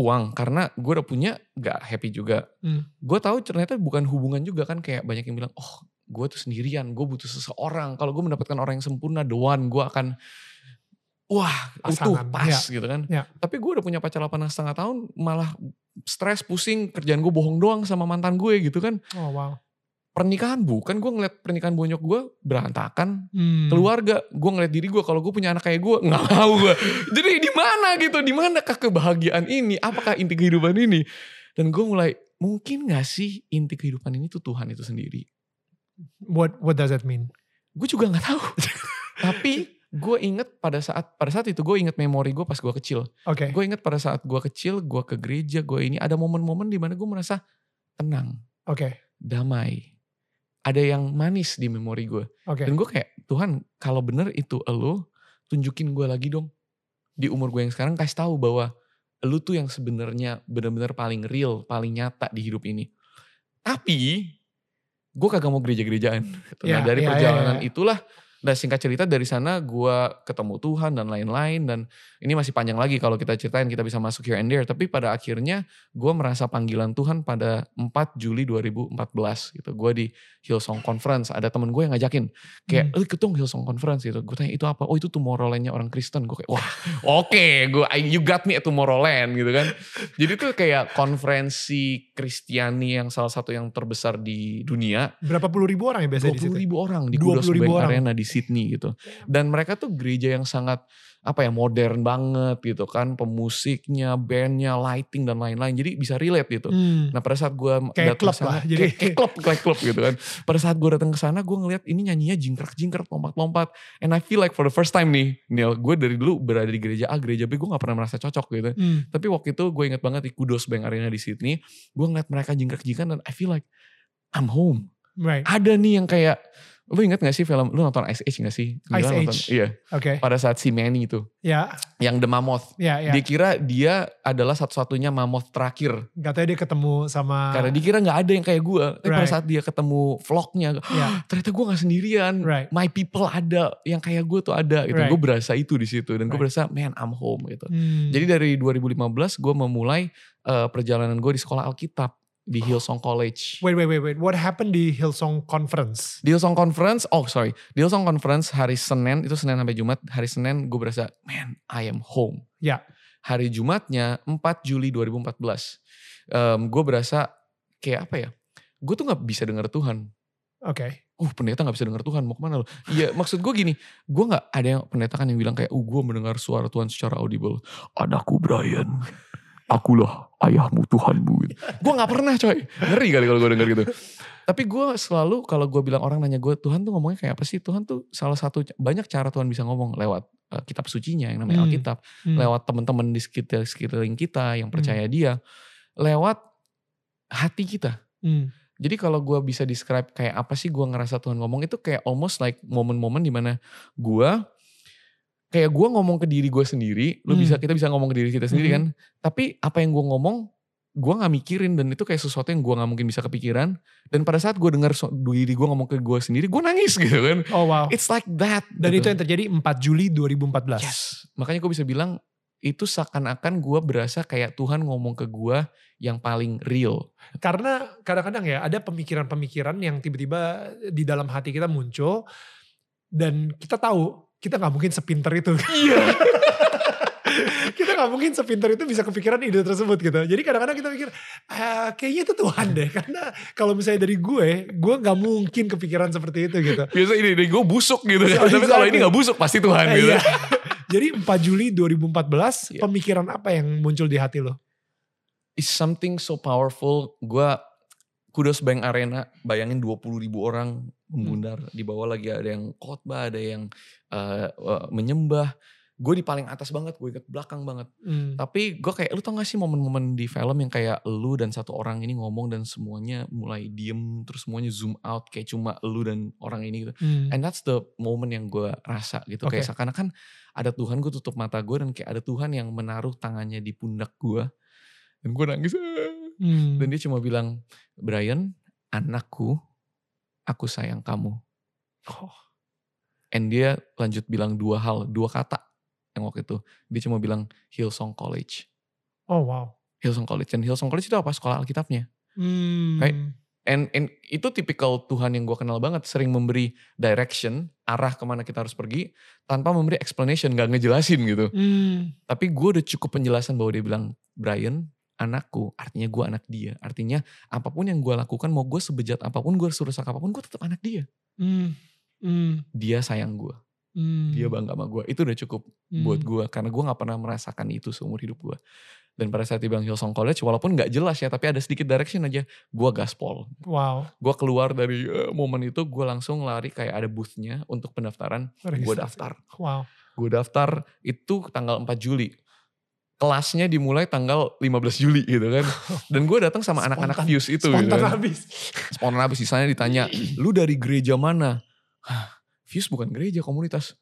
Speaker 2: uang karena gue udah punya gak happy juga.
Speaker 1: Hmm.
Speaker 2: Gue tahu ternyata bukan hubungan juga kan kayak banyak yang bilang, oh gue tuh sendirian, gue butuh seseorang. Kalau gue mendapatkan orang yang sempurna, the one, gue akan wah utuh
Speaker 1: Pasangan,
Speaker 2: pas
Speaker 1: ya.
Speaker 2: gitu kan.
Speaker 1: Ya.
Speaker 2: Tapi gue udah punya pacar 8 setengah tahun, malah stres, pusing, kerjaan gue bohong doang sama mantan gue gitu kan.
Speaker 1: Oh wow.
Speaker 2: Pernikahan bukan, gue ngeliat pernikahan bonyok gue berantakan,
Speaker 1: Hmm.
Speaker 2: keluarga gue ngeliat diri gue kalau gue punya anak kayak gue nggak mau gue jadi di mana gitu di manakah kebahagiaan ini apakah inti kehidupan ini dan gue mulai mungkin gak sih inti kehidupan ini tuh Tuhan itu sendiri
Speaker 1: What What does that mean?
Speaker 2: gue juga nggak tahu tapi gue inget pada saat pada saat itu gue inget memori gue pas gue kecil
Speaker 1: Oke.
Speaker 2: gue inget pada saat gue kecil gue ke gereja gue ini ada momen-momen di mana gue merasa tenang
Speaker 1: Oke.
Speaker 2: damai ada yang manis di memori gue
Speaker 1: Oke.
Speaker 2: Dan gue kayak, Tuhan kalau bener itu elu, tunjukin gue lagi dong. Di umur gue yang sekarang kasih tahu bahwa elu tuh yang sebenarnya bener-bener paling real, paling nyata di hidup ini. Tapi, gue kagak mau gereja-gerejaan. Nah dari
Speaker 1: ya,
Speaker 2: perjalanan
Speaker 1: ya, ya.
Speaker 2: itulah, dan singkat cerita dari sana gue ketemu Tuhan dan lain-lain. Dan ini masih panjang lagi kalau kita ceritain, kita bisa masuk here and there. Tapi pada akhirnya gue merasa panggilan Tuhan pada 4 Juli 2014 gitu. Gue di Hillsong Conference, ada temen gue yang ngajakin kayak,
Speaker 1: Hmm.
Speaker 2: eh ikut dong Hillsong Conference gitu. Gue tanya itu apa? Oh itu Tomorrowland-nya orang Kristen. Gue kayak, wah oke, gue you got me at Tomorrowland gitu kan. Jadi tuh kayak konferensi Kristiani yang salah satu yang terbesar di dunia.
Speaker 1: Berapa puluh ribu orang ya biasanya di
Speaker 2: 20
Speaker 1: situ?
Speaker 2: ribu orang di
Speaker 1: 20
Speaker 2: Kudos
Speaker 1: ribu
Speaker 2: Bank
Speaker 1: orang.
Speaker 2: Arena di Sydney gitu. Dan mereka tuh gereja yang sangat apa ya modern banget gitu kan pemusiknya, bandnya, lighting dan lain-lain. Jadi bisa relate gitu.
Speaker 1: Hmm.
Speaker 2: Nah pada saat gue
Speaker 1: Kayak
Speaker 2: datang
Speaker 1: klub
Speaker 2: ke sana,
Speaker 1: lah, jadi-
Speaker 2: kayak, klub, kayak klub gitu kan. Pada saat gue datang ke sana, gue ngeliat ini nyanyinya jingkrak-jingkrak, lompat-lompat. And I feel like for the first time nih, Neil, gue dari dulu berada di gereja A, gereja B, gue gak pernah merasa cocok gitu.
Speaker 1: Hmm.
Speaker 2: Tapi waktu itu gue inget banget di Kudos Bank Arena di Sydney, gue ngeliat mereka jingkrak-jingkrak dan I feel like I'm home.
Speaker 1: Right.
Speaker 2: Ada nih yang kayak, lu inget gak sih film, lu nonton Ice Age gak sih?
Speaker 1: Ice
Speaker 2: Gila nonton-
Speaker 1: Age.
Speaker 2: Iya,
Speaker 1: Oke.
Speaker 2: pada saat si Manny itu,
Speaker 1: Ya.
Speaker 2: yang The Mammoth.
Speaker 1: Ya. Ya.
Speaker 2: Dia kira dia adalah satu-satunya mammoth terakhir
Speaker 1: Katanya dia ketemu sama.
Speaker 2: Karena dikira nggak ada yang kayak gue. Tapi pada
Speaker 1: Right.
Speaker 2: saat dia ketemu vlognya,
Speaker 1: Ya.
Speaker 2: ternyata gue nggak sendirian.
Speaker 1: Right.
Speaker 2: My people ada, yang kayak gue tuh ada. Gitu.
Speaker 1: Right.
Speaker 2: Gue berasa itu di situ dan gue
Speaker 1: Right.
Speaker 2: berasa, man, I'm home gitu.
Speaker 1: Hmm.
Speaker 2: Jadi dari 2015 gue memulai eh, perjalanan gue di sekolah Alkitab di Hillsong College.
Speaker 1: Wait, wait, wait, wait. What happened di Hillsong Conference?
Speaker 2: Di Hillsong Conference, oh sorry, di Hillsong Conference hari Senin itu Senin sampai Jumat. Hari Senin gue berasa, man, I am home.
Speaker 1: Ya.
Speaker 2: Hari Jumatnya 4 Juli 2014, gue berasa kayak apa ya? Gue tuh nggak bisa dengar Tuhan.
Speaker 1: Oke.
Speaker 2: uh pendeta gak bisa dengar Tuhan mau ke mana lo? Iya maksud gue gini, gue gak ada yang pendeta kan yang bilang kayak, uh gue mendengar suara Tuhan secara audible. Anakku Brian, akulah ayahmu Tuhanmu. Gitu. gue gak pernah coy, ngeri kali kalau gue denger gitu. Tapi gue selalu kalau gue bilang orang nanya gue, Tuhan tuh ngomongnya kayak apa sih? Tuhan tuh salah satu, banyak cara Tuhan bisa ngomong lewat eh, kitab sucinya yang namanya
Speaker 1: Hmm.
Speaker 2: Alkitab.
Speaker 1: Hmm.
Speaker 2: Lewat teman-teman di sekitar sekeliling kita yang percaya dia. Lewat hati kita.
Speaker 1: Hmm.
Speaker 2: Jadi kalau gue bisa describe kayak apa sih gue ngerasa Tuhan ngomong itu kayak almost like momen-momen di mana gue kayak gue ngomong ke diri gue sendiri, lu
Speaker 1: Hmm.
Speaker 2: bisa kita bisa ngomong ke diri kita sendiri
Speaker 1: Mhm.
Speaker 2: kan. Tapi apa yang gue ngomong, gue nggak mikirin dan itu kayak sesuatu yang gue nggak mungkin bisa kepikiran. Dan pada saat gue dengar so- diri gue ngomong ke gue sendiri, gue nangis gitu kan.
Speaker 1: Oh wow.
Speaker 2: It's like that.
Speaker 1: Dan
Speaker 2: gitu.
Speaker 1: itu yang terjadi 4 Juli 2014.
Speaker 2: Yes. Makanya gue bisa bilang itu seakan-akan gue berasa kayak Tuhan ngomong ke gue yang paling real.
Speaker 1: Karena kadang-kadang ya ada pemikiran-pemikiran yang tiba-tiba di dalam hati kita muncul dan kita tahu kita nggak mungkin sepinter itu.
Speaker 2: Iya.
Speaker 1: kita nggak mungkin sepinter itu bisa kepikiran ide tersebut gitu. Jadi kadang-kadang kita pikir "Ah, kayaknya itu Tuhan deh. Karena kalau misalnya dari gue, gue nggak mungkin kepikiran seperti itu gitu.
Speaker 2: Biasa ini, ini gue busuk gitu.
Speaker 1: So,
Speaker 2: Tapi kalau ini gak busuk pasti Tuhan
Speaker 1: Eh,
Speaker 2: gitu.
Speaker 1: iya. Jadi 4 Juli 2014,
Speaker 2: Iya.
Speaker 1: pemikiran apa yang muncul di hati lo?
Speaker 2: It's something so powerful. Gue kudos Bank Arena, bayangin 20 ribu orang membundar. Di bawah lagi ada yang khotbah, ada yang uh, uh, menyembah. gue di paling atas banget, gue inget belakang banget.
Speaker 1: Hmm.
Speaker 2: Tapi gue kayak, lu tau gak sih momen-momen di film yang kayak lu dan satu orang ini ngomong dan semuanya mulai diem, terus semuanya zoom out kayak cuma lu dan orang ini gitu.
Speaker 1: Hmm.
Speaker 2: And that's the moment yang gue rasa gitu. Kayak
Speaker 1: Oke.
Speaker 2: seakan-akan ada Tuhan, gue tutup mata gue dan kayak ada Tuhan yang menaruh tangannya di pundak gue. Dan gue nangis. "Ah."
Speaker 1: Hmm.
Speaker 2: Dan dia cuma bilang, Brian, anakku, aku sayang kamu.
Speaker 1: Oh.
Speaker 2: And dia lanjut bilang dua hal, dua kata yang waktu itu. Dia cuma bilang Hillsong College.
Speaker 1: oh wow.
Speaker 2: Hillsong College. Dan Hillsong College itu apa? Sekolah Alkitabnya.
Speaker 1: Hmm.
Speaker 2: Kayak And, and itu tipikal Tuhan yang gue kenal banget. Sering memberi direction, arah ke mana kita harus pergi. Tanpa memberi explanation, gak ngejelasin gitu.
Speaker 1: Hmm.
Speaker 2: Tapi gue udah cukup penjelasan bahwa dia bilang, Brian, anakku. Artinya gue anak dia. Artinya apa pun yang gue lakukan, mau gue sebejat apa pun, gue serusak apa pun, gue tetap anak dia.
Speaker 1: Hmm. Hmm.
Speaker 2: Dia sayang gue.
Speaker 1: Hmm.
Speaker 2: Dia bangga sama gue. Itu udah cukup
Speaker 1: Hmm.
Speaker 2: buat gue. Karena gue gak pernah merasakan itu seumur hidup gue. Dan pada saat dia bilang Hillsong College, walaupun gak jelas ya, tapi ada sedikit direction aja. Gue gaspol.
Speaker 1: Wow.
Speaker 2: Gue keluar dari eh, momen itu, gue langsung lari kayak ada boothnya untuk pendaftaran. Gue daftar.
Speaker 1: Wow.
Speaker 2: Gue daftar itu tanggal 4 Juli. Kelasnya dimulai tanggal 15 Juli gitu kan. Dan gue datang sama anak-anak. Fuse itu gitu
Speaker 1: Spontan
Speaker 2: kan.
Speaker 1: habis.
Speaker 2: Spontan habis sisanya ditanya, lu dari gereja mana? Fuse bukan gereja komunitas.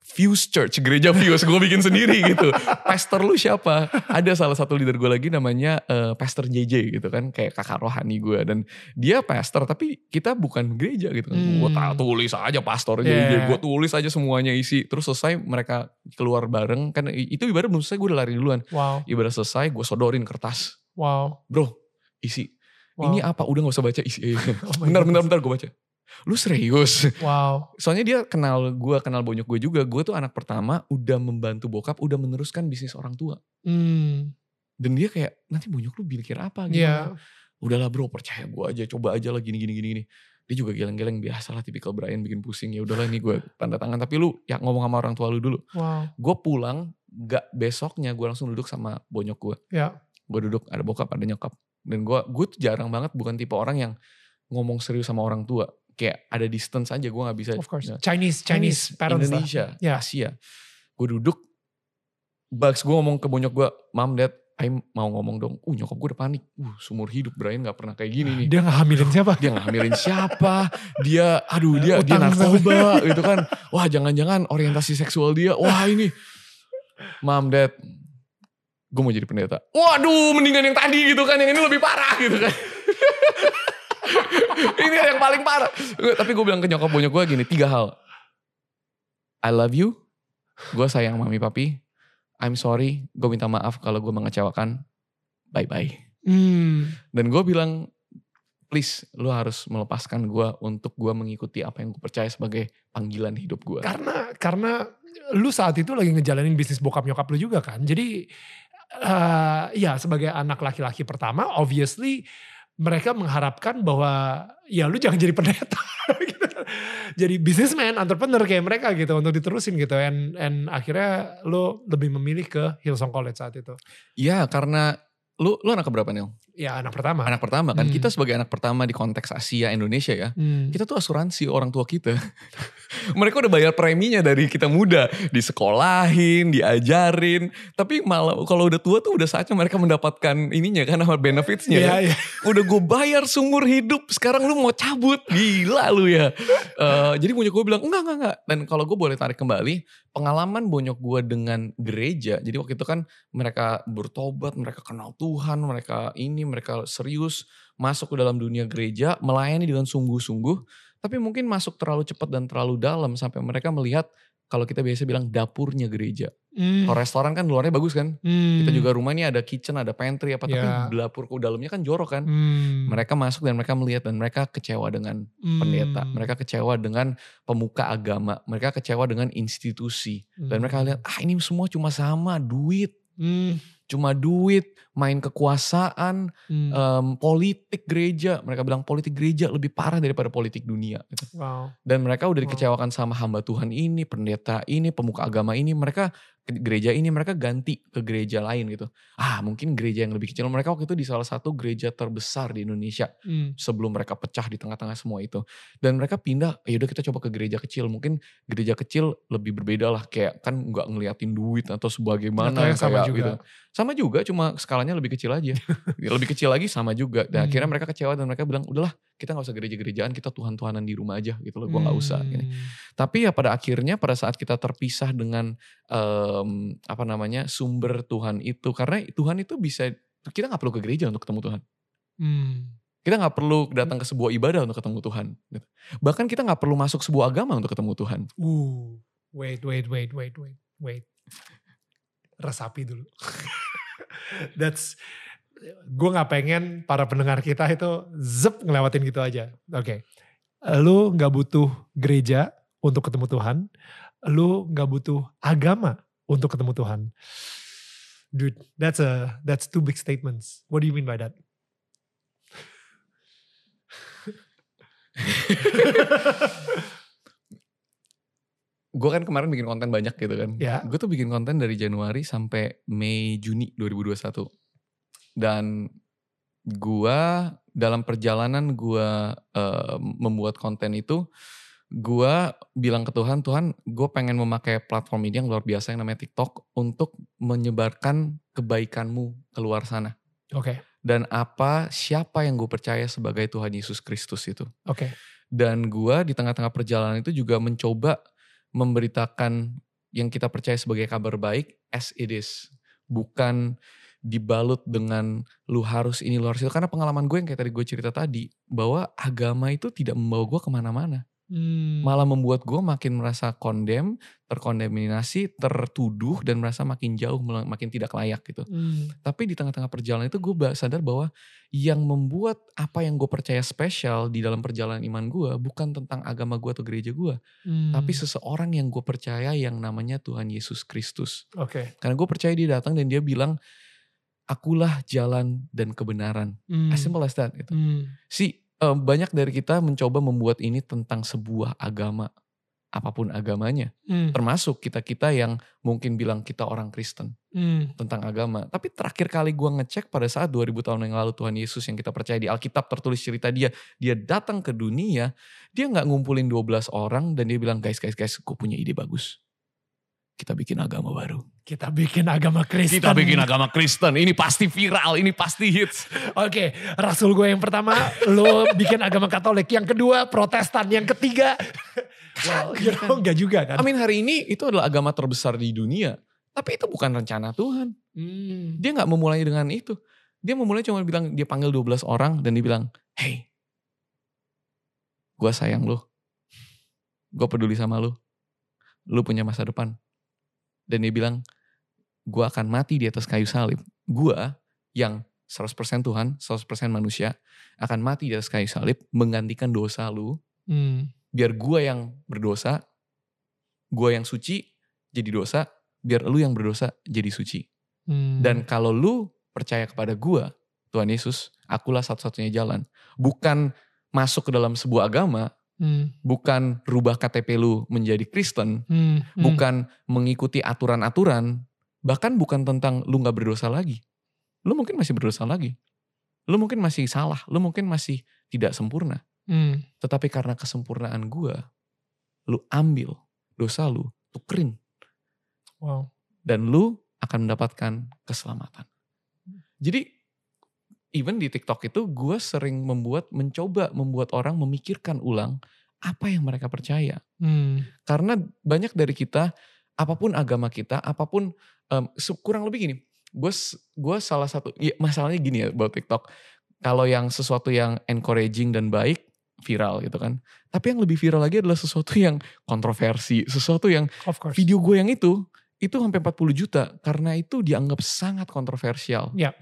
Speaker 2: Fuse Church, gereja Fuse, gue bikin sendiri gitu. Pastor lu siapa? Ada salah satu leader gue lagi namanya eh, Pastor JJ gitu kan, kayak kakak rohani gue. Dan dia pastor, tapi kita bukan gereja gitu kan.
Speaker 1: Hmm.
Speaker 2: Gue tulis aja Pastor
Speaker 1: Yeah.
Speaker 2: JJ, gue tulis aja semuanya isi. Terus selesai mereka keluar bareng, kan itu ibarat belum selesai gue udah lari duluan.
Speaker 1: Wow.
Speaker 2: Ibarat selesai gue sodorin kertas.
Speaker 1: Wow.
Speaker 2: Bro, isi.
Speaker 1: Wow.
Speaker 2: Ini apa? Udah gak usah baca isi.
Speaker 1: Oh
Speaker 2: bentar, bentar,
Speaker 1: goodness.
Speaker 2: bentar gue baca. Lu serius?
Speaker 1: Wow.
Speaker 2: Soalnya dia kenal gue, kenal bonyok gue juga. Gue tuh anak pertama, udah membantu bokap, udah meneruskan bisnis orang tua.
Speaker 1: Hmm.
Speaker 2: Dan dia kayak, nanti bonyok lu pikir apa
Speaker 1: Iya.
Speaker 2: gimana? Udahlah bro, percaya gue aja, coba aja lah gini, gini, gini, gini. Dia juga geleng-geleng, biasa lah tipikal Brian bikin pusing. Ya udahlah ini gue tanda tangan. Tapi lu ya ngomong sama orang tua lu dulu.
Speaker 1: Wow.
Speaker 2: Gue pulang, gak besoknya gue langsung duduk sama bonyok gue.
Speaker 1: Ya.
Speaker 2: Gue duduk, ada bokap, ada nyokap. Dan gue gue tuh jarang banget bukan tipe orang yang ngomong serius sama orang tua. Kayak ada distance aja, gue gak bisa.
Speaker 1: Of course.
Speaker 2: ya.
Speaker 1: Chinese, Chinese parents lah.
Speaker 2: Indonesia,
Speaker 1: Ya.
Speaker 2: Asia. Gue duduk, Bugs gue ngomong ke bonyok gue, Mam, Dad, Aim mau ngomong dong. Uh nyokap gue udah panik. Uh seumur hidup Brian gak pernah kayak gini nih.
Speaker 1: Dia gak hamilin siapa?
Speaker 2: Dia gak hamilin siapa. Dia, aduh dia, dia
Speaker 1: Utang
Speaker 2: narkoba gitu kan. Wah jangan-jangan orientasi seksual dia. Wah ini. Mam, Dad, gue mau jadi pendeta. Waduh mendingan yang tadi gitu kan. Yang ini lebih parah gitu kan. ini yang paling parah. Tapi gue bilang ke nyokap bonyok gue gini, tiga hal. I love you, gue sayang mami papi. I'm sorry, gue minta maaf kalau gue mengecewakan. Bye-bye.
Speaker 1: Hmm.
Speaker 2: Dan gue bilang, please lu harus melepaskan gue untuk gue mengikuti apa yang gue percaya sebagai panggilan hidup gue.
Speaker 1: Karena karena lu saat itu lagi ngejalanin bisnis bokap nyokap lu juga kan. Jadi eh ya sebagai anak laki-laki pertama obviously mereka mengharapkan bahwa ya lu jangan jadi pendeta gitu. Jadi businessman, entrepreneur kayak mereka gitu untuk diterusin gitu. And, and akhirnya lu lebih memilih ke Hillsong College saat itu.
Speaker 2: Iya karena lu lu anak keberapa Nil?
Speaker 1: Ya anak pertama.
Speaker 2: Anak pertama kan.
Speaker 1: Hmm.
Speaker 2: Kita sebagai anak pertama di konteks Asia Indonesia ya.
Speaker 1: Hmm.
Speaker 2: Kita tuh asuransi orang tua kita. Mereka udah bayar preminya dari kita muda. Disekolahin, diajarin. Tapi malah kalau udah tua tuh udah saatnya mereka mendapatkan ininya kan sama benefitsnya.
Speaker 1: Iya,
Speaker 2: kan.
Speaker 1: iya.
Speaker 2: Udah gue bayar seumur hidup. Sekarang lu mau cabut. Gila lu ya. Eh, jadi bonyok gue bilang enggak, enggak, enggak. Dan kalau gue boleh tarik kembali. Pengalaman bonyok gue dengan gereja. Jadi waktu itu kan mereka bertobat. Mereka kenal Tuhan. Mereka ini, mereka serius. Masuk ke dalam dunia gereja. Melayani dengan sungguh-sungguh. Tapi mungkin masuk terlalu cepat dan terlalu dalam. Sampai mereka melihat kalau kita biasa bilang dapurnya gereja.
Speaker 1: Hmm.
Speaker 2: Kalau restoran kan luarnya bagus kan.
Speaker 1: Hmm.
Speaker 2: Kita juga rumah ini ada kitchen, ada pantry apa. Tapi
Speaker 1: Ya.
Speaker 2: dapur ke dalamnya kan jorok kan.
Speaker 1: Hmm.
Speaker 2: Mereka masuk dan mereka melihat dan mereka kecewa dengan pendeta.
Speaker 1: Hmm.
Speaker 2: Mereka kecewa dengan pemuka agama. Mereka kecewa dengan institusi. Dan mereka lihat, ah ini semua cuma sama, duit.
Speaker 1: Hmm.
Speaker 2: Cuma duit, main kekuasaan,
Speaker 1: Hmm.
Speaker 2: em, politik gereja. Mereka bilang politik gereja lebih parah daripada politik dunia. gitu.
Speaker 1: Wow.
Speaker 2: Dan mereka udah
Speaker 1: Wow.
Speaker 2: dikecewakan sama hamba Tuhan ini, pendeta ini, pemuka agama ini. Mereka gereja ini mereka ganti ke gereja lain gitu. Ah mungkin gereja yang lebih kecil. Mereka waktu itu di salah satu gereja terbesar di Indonesia
Speaker 1: Hmm.
Speaker 2: sebelum mereka pecah di tengah-tengah semua itu. Dan mereka pindah, ya udah kita coba ke gereja kecil. Mungkin gereja kecil lebih berbeda lah, kayak kan nggak ngeliatin duit atau sebagaimana
Speaker 1: Atau yang sama
Speaker 2: kayak
Speaker 1: juga.
Speaker 2: gitu. Sama juga, cuma skalanya lebih kecil aja. Lebih kecil lagi sama juga. Dan akhirnya
Speaker 1: Hmm.
Speaker 2: mereka kecewa dan mereka bilang, udahlah kita nggak usah gereja-gerejaan, kita Tuhan-Tuhanan di rumah aja gitu loh. Gue nggak usah. Gini.
Speaker 1: Hmm.
Speaker 2: Tapi ya pada akhirnya pada saat kita terpisah dengan em, apa namanya sumber Tuhan itu, karena Tuhan itu bisa kita nggak perlu ke gereja untuk ketemu Tuhan.
Speaker 1: Hmm.
Speaker 2: Kita nggak perlu datang ke sebuah ibadah untuk ketemu Tuhan. gitu. Bahkan kita nggak perlu masuk sebuah agama untuk ketemu Tuhan.
Speaker 1: Uh, wait, wait, wait, wait, wait, wait. Resapi dulu. That's, gue nggak pengen para pendengar kita itu zep ngelewatin gitu aja. Oke, lu nggak butuh gereja untuk ketemu Tuhan, lu nggak butuh agama untuk ketemu Tuhan. Dude, that's a that's two big statements. What do you mean by that?
Speaker 2: Gue kan kemarin bikin konten banyak gitu kan.
Speaker 1: Ya.
Speaker 2: Gue tuh bikin konten dari Januari sampai Mei Juni 2021. Dan gue dalam perjalanan gue eh, membuat konten itu, gue bilang ke Tuhan, Tuhan gue pengen memakai platform ini yang luar biasa yang namanya TikTok untuk menyebarkan kebaikanmu keluar sana.
Speaker 1: Oke,
Speaker 2: Dan apa, siapa yang gue percaya sebagai Tuhan Yesus Kristus itu.
Speaker 1: oke.
Speaker 2: Dan gua di tengah-tengah perjalanan itu juga mencoba memberitakan yang kita percaya sebagai kabar baik as it is. Bukan dibalut dengan lu harus ini, lu harus itu. Karena pengalaman gue yang kayak tadi gue cerita tadi. Bahwa agama itu tidak membawa gue ke mana-mana.
Speaker 1: Hmm.
Speaker 2: Malah membuat gue makin merasa kondem, terkondeminasi, tertuduh, dan merasa makin jauh, makin tidak layak gitu.
Speaker 1: Hmm.
Speaker 2: Tapi di tengah-tengah perjalanan itu gue sadar bahwa yang membuat apa yang gue percaya spesial di dalam perjalanan iman gue bukan tentang agama gue atau gereja gue,
Speaker 1: Hmm.
Speaker 2: tapi seseorang yang gue percaya yang namanya Tuhan Yesus Kristus.
Speaker 1: Oke.
Speaker 2: Karena gue percaya dia datang dan dia bilang, akulah jalan dan kebenaran.
Speaker 1: Hmm.
Speaker 2: As simple as that. Gitu.
Speaker 1: Hmm.
Speaker 2: Si eh, banyak dari kita mencoba membuat ini tentang sebuah agama, apa pun agamanya,
Speaker 1: Hmm.
Speaker 2: termasuk kita kita yang mungkin bilang kita orang Kristen
Speaker 1: Hmm.
Speaker 2: tentang agama. Tapi terakhir kali gua ngecek pada saat 2000 tahun yang lalu Tuhan Yesus yang kita percaya di Alkitab tertulis cerita dia, dia datang ke dunia, dia nggak ngumpulin 12 orang dan dia bilang guys guys guys, gue punya ide bagus. Kita bikin agama baru.
Speaker 1: Kita bikin agama Kristen.
Speaker 2: Kita bikin agama Kristen. Ini pasti viral, ini pasti hits.
Speaker 1: Oke, rasul gue yang pertama, lo bikin agama Katolik. Yang kedua, Protestan. Yang ketiga, well, you know, enggak juga kan?
Speaker 2: I mean hari ini itu adalah agama terbesar di dunia. Tapi itu bukan rencana Tuhan.
Speaker 1: Hmm.
Speaker 2: Dia nggak memulai dengan itu. Dia memulai cuma bilang, dia panggil 12 orang dan dia bilang, hey, gue sayang lu. Gue peduli sama lu. Lu punya masa depan. Dan dia bilang, gue akan mati di atas kayu salib. Gue yang 100% Tuhan, 100% manusia, akan mati di atas kayu salib, menggantikan dosa lu.
Speaker 1: Hmm.
Speaker 2: Biar gue yang berdosa, gue yang suci jadi dosa, biar lu yang berdosa jadi suci.
Speaker 1: Hmm.
Speaker 2: Dan kalau lu percaya kepada gua, Tuhan Yesus, akulah satu-satunya jalan. Bukan masuk ke dalam sebuah agama,
Speaker 1: Hmm.
Speaker 2: bukan rubah KTP lu menjadi Kristen,
Speaker 1: Hmm. Hmm.
Speaker 2: bukan mengikuti aturan-aturan, bahkan bukan tentang lu gak berdosa lagi. Lu mungkin masih berdosa lagi. Lu mungkin masih salah, lu mungkin masih tidak sempurna.
Speaker 1: Hmm.
Speaker 2: Tetapi karena kesempurnaan gua, lu ambil dosa lu, tukerin,
Speaker 1: Wow.
Speaker 2: dan lu akan mendapatkan keselamatan. Jadi even di TikTok itu gue sering membuat mencoba membuat orang memikirkan ulang apa yang mereka percaya.
Speaker 1: Hmm.
Speaker 2: Karena banyak dari kita apa pun agama kita, apa pun se- kurang lebih gini. Gue gue salah satu ya, masalahnya gini ya buat TikTok. Kalau yang sesuatu yang encouraging dan baik viral gitu kan. Tapi yang lebih viral lagi adalah sesuatu yang kontroversi, sesuatu yang video gue yang itu itu sampai 40 juta karena itu dianggap sangat kontroversial.
Speaker 1: Ya.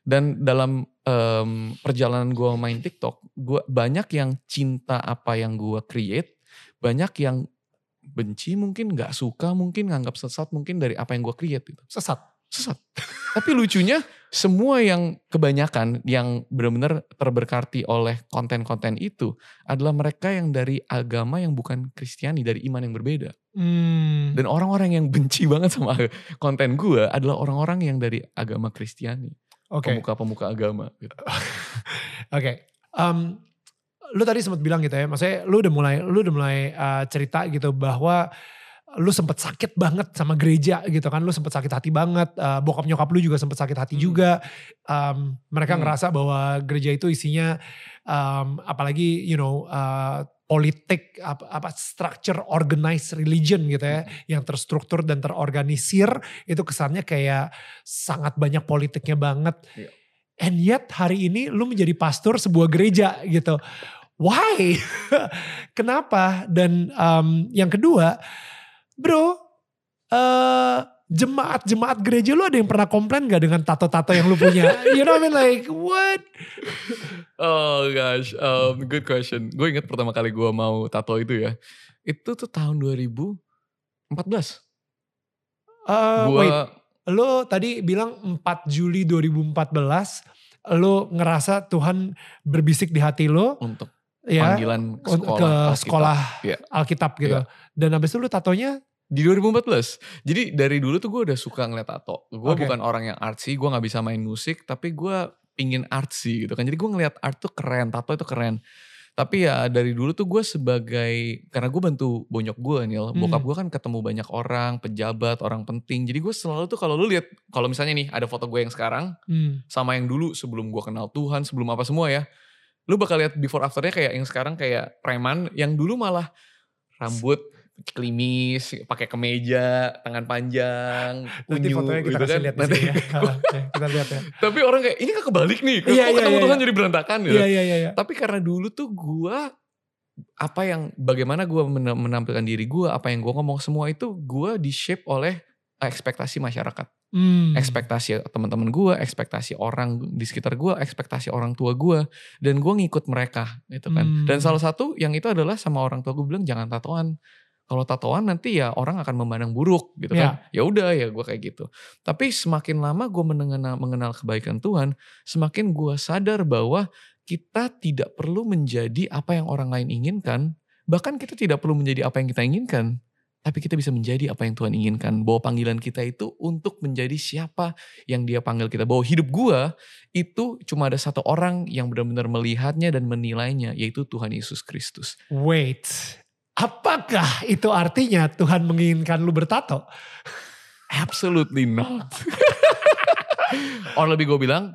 Speaker 2: Dan dalam em, perjalanan gue main TikTok, gue banyak yang cinta apa yang gue create, banyak yang benci mungkin, nggak suka mungkin, nganggap sesat mungkin dari apa yang gue create gitu.
Speaker 1: Sesat.
Speaker 2: sesat. Tapi lucunya semua yang kebanyakan yang benar-benar terberkati oleh konten-konten itu adalah mereka yang dari agama yang bukan Kristiani, dari iman yang berbeda.
Speaker 1: Hmm.
Speaker 2: Dan orang-orang yang benci banget sama konten gue adalah orang-orang yang dari agama Kristiani.
Speaker 1: Oke.
Speaker 2: Pemuka-pemuka agama. Gitu.
Speaker 1: Oke. Um, lu tadi sempat bilang gitu ya, maksudnya lu udah mulai lu udah mulai uh, cerita gitu bahwa lu sempat sakit banget sama gereja gitu kan, lu sempat sakit hati banget, uh, bokap nyokap lu juga sempat sakit hati
Speaker 2: Hmm.
Speaker 1: juga. Um, mereka
Speaker 2: Hmm.
Speaker 1: ngerasa bahwa gereja itu isinya um, apalagi you know uh, politik apa, apa structure organized religion gitu ya, yang terstruktur dan terorganisir itu kesannya kayak sangat banyak politiknya banget.
Speaker 2: Iya.
Speaker 1: And yet hari ini lu menjadi pastor sebuah gereja gitu. Why? Kenapa? Dan um, yang kedua, bro, jemaat-jemaat gereja lu ada yang pernah komplain gak dengan tato-tato yang lu punya? You know what I mean? Like, what?
Speaker 2: Oh gosh, um, good question. Gue inget pertama kali gue mau tato itu ya. Itu tuh tahun 2014.
Speaker 1: Eh,
Speaker 2: Gue
Speaker 1: wait, lu tadi bilang 4 Juli 2014, lu ngerasa Tuhan berbisik di hati lu,
Speaker 2: untuk
Speaker 1: ya,
Speaker 2: panggilan
Speaker 1: un-
Speaker 2: sekolah
Speaker 1: ke
Speaker 2: Alkitab.
Speaker 1: sekolah
Speaker 2: Iya.
Speaker 1: Alkitab gitu. Dan habis itu lu tatonya
Speaker 2: Di 2014. Jadi dari dulu tuh gue udah suka ngeliat tato. Gue
Speaker 1: Oke.
Speaker 2: bukan orang yang artsy, gue gak bisa main musik, tapi gue pingin artsy gitu kan. Jadi gue ngeliat art tuh keren, tato itu keren. Tapi ya dari dulu tuh gue sebagai, karena gue bantu bonyok gue Nil,
Speaker 1: Hmm.
Speaker 2: bokap gue kan ketemu banyak orang, pejabat, orang penting. Jadi gue selalu tuh kalau lu lihat, kalau misalnya nih ada foto gue yang sekarang,
Speaker 1: hmm,
Speaker 2: sama yang dulu sebelum gue kenal Tuhan, sebelum apa semua ya. Lu bakal lihat before afternya kayak yang sekarang kayak preman, yang dulu malah rambut klimis, pakai kemeja, tangan panjang,
Speaker 1: nanti
Speaker 2: unyu
Speaker 1: fotonya kita
Speaker 2: gitu
Speaker 1: kasih
Speaker 2: kan.
Speaker 1: lihat
Speaker 2: Nanti-
Speaker 1: ya. Ya, kita lihat ya.
Speaker 2: tapi orang kayak ini kan kebalik nih, kok
Speaker 1: Iya, iya,
Speaker 2: ketemu
Speaker 1: iya,
Speaker 2: Tuhan
Speaker 1: iya.
Speaker 2: jadi berantakan gitu.
Speaker 1: Iya, iya, iya. iya.
Speaker 2: Tapi karena dulu tuh gua apa yang bagaimana gua men- menampilkan diri gua, apa yang gua ngomong semua itu gua di shape oleh ekspektasi masyarakat
Speaker 1: Hmm.
Speaker 2: ekspektasi teman-teman gue, ekspektasi orang di sekitar gue, ekspektasi orang tua gue, dan gue ngikut mereka gitu kan.
Speaker 1: Hmm.
Speaker 2: Dan salah satu yang itu adalah sama orang tua gue bilang jangan tatoan. Kalau tatoan nanti ya orang akan memandang buruk gitu kan. Ya udah ya gue kayak gitu. Tapi semakin lama gue mengenal, mengenal kebaikan Tuhan, semakin gue sadar bahwa kita tidak perlu menjadi apa yang orang lain inginkan. Bahkan kita tidak perlu menjadi apa yang kita inginkan tapi kita bisa menjadi apa yang Tuhan inginkan. Bahwa panggilan kita itu untuk menjadi siapa yang dia panggil kita. Bahwa hidup gua itu cuma ada satu orang yang benar-benar melihatnya dan menilainya, yaitu Tuhan Yesus Kristus.
Speaker 1: Wait, apakah itu artinya Tuhan menginginkan lu bertato?
Speaker 2: Absolutely not. Or lebih gue bilang,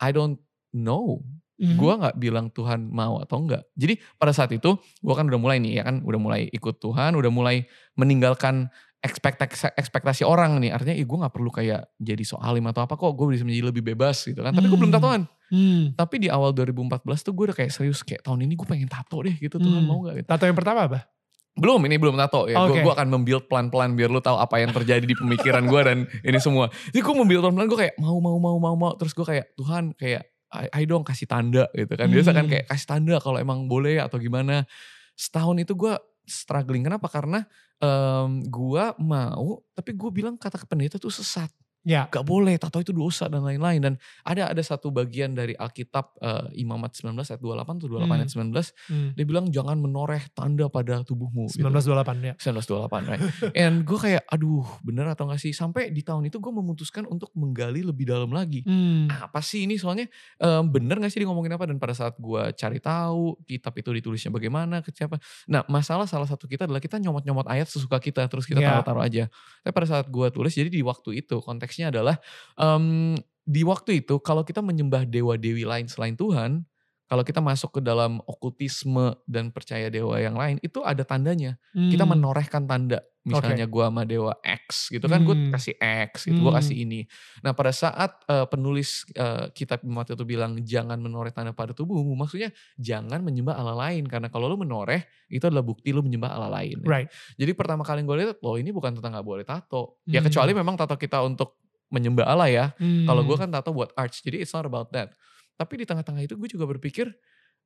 Speaker 2: I don't know.
Speaker 1: Mhm.
Speaker 2: Gue nggak bilang Tuhan mau atau enggak. Jadi pada saat itu gue kan udah mulai nih ya kan, udah mulai ikut Tuhan, udah mulai meninggalkan ekspektasi, ekspektasi orang nih. Artinya, ih gue nggak perlu kayak jadi soalim atau apa kok. Gue bisa menjadi lebih bebas gitu kan. Tapi gue belum
Speaker 1: Hmm.
Speaker 2: tatoan.
Speaker 1: Hmm.
Speaker 2: Tapi di awal 2014 tuh gue udah kayak serius kayak tahun ini gue pengen tato deh gitu. Tuhan
Speaker 1: Hmm.
Speaker 2: mau gak gitu.
Speaker 1: Tato yang pertama apa?
Speaker 2: Belum, ini belum tato ya.
Speaker 1: Oke.
Speaker 2: Gue akan membuild pelan-pelan biar lu tahu apa yang terjadi di pemikiran gue dan ini semua. Jadi gue membuild pelan-pelan gue kayak mau, mau, mau, mau, mau. Terus gue kayak Tuhan kayak ayo dong kasih tanda gitu kan. Biasa kan
Speaker 1: Hmm.
Speaker 2: kayak kasih tanda kalau emang boleh atau gimana. Setahun itu gue struggling. Kenapa? Karena em, gue mau tapi gue bilang kata ke pendeta tuh sesat.
Speaker 1: Ya.
Speaker 2: Gak boleh, tato itu dosa dan lain-lain. Dan ada ada satu bagian dari Alkitab eh, Imamat 19 ayat 28 tuh 28
Speaker 1: Hmm.
Speaker 2: ayat 19.
Speaker 1: Hmm.
Speaker 2: Dia bilang jangan menoreh tanda pada tubuhmu. gitu.
Speaker 1: 1928 ya.
Speaker 2: 1928 right. And gue kayak aduh bener atau gak sih. Sampai di tahun itu gue memutuskan untuk menggali lebih dalam lagi.
Speaker 1: Hmm.
Speaker 2: Apa sih ini soalnya em, bener gak sih dia ngomongin apa. Dan pada saat gue cari tahu kitab itu ditulisnya bagaimana ke siapa. Nah masalah salah satu kita adalah kita nyomot-nyomot ayat sesuka kita. Terus kita
Speaker 1: Ya.
Speaker 2: taruh-taruh aja. Tapi pada saat gue tulis jadi di waktu itu konteksnya adalah em, di waktu itu kalau kita menyembah dewa-dewi lain selain Tuhan. Kalau kita masuk ke dalam okultisme dan percaya dewa yang lain itu ada tandanya kita
Speaker 1: Hmm.
Speaker 2: menorehkan tanda misalnya gua sama dewa X gitu kan gue
Speaker 1: Hmm.
Speaker 2: kasih X gitu gue
Speaker 1: Hmm.
Speaker 2: kasih ini nah pada saat eh, penulis eh, kitab Imamat itu bilang jangan menoreh tanda pada tubuhmu maksudnya jangan menyembah Allah lain karena kalau lu menoreh itu adalah bukti lu menyembah Allah lain
Speaker 1: Right.
Speaker 2: jadi pertama kali gue lihat loh ini bukan tentang nggak boleh tato ya
Speaker 1: Hmm.
Speaker 2: kecuali memang tato kita untuk menyembah Allah ya
Speaker 1: Hmm.
Speaker 2: kalau gue kan tato buat arts, jadi it's not about that. Tapi di tengah-tengah itu gue juga berpikir,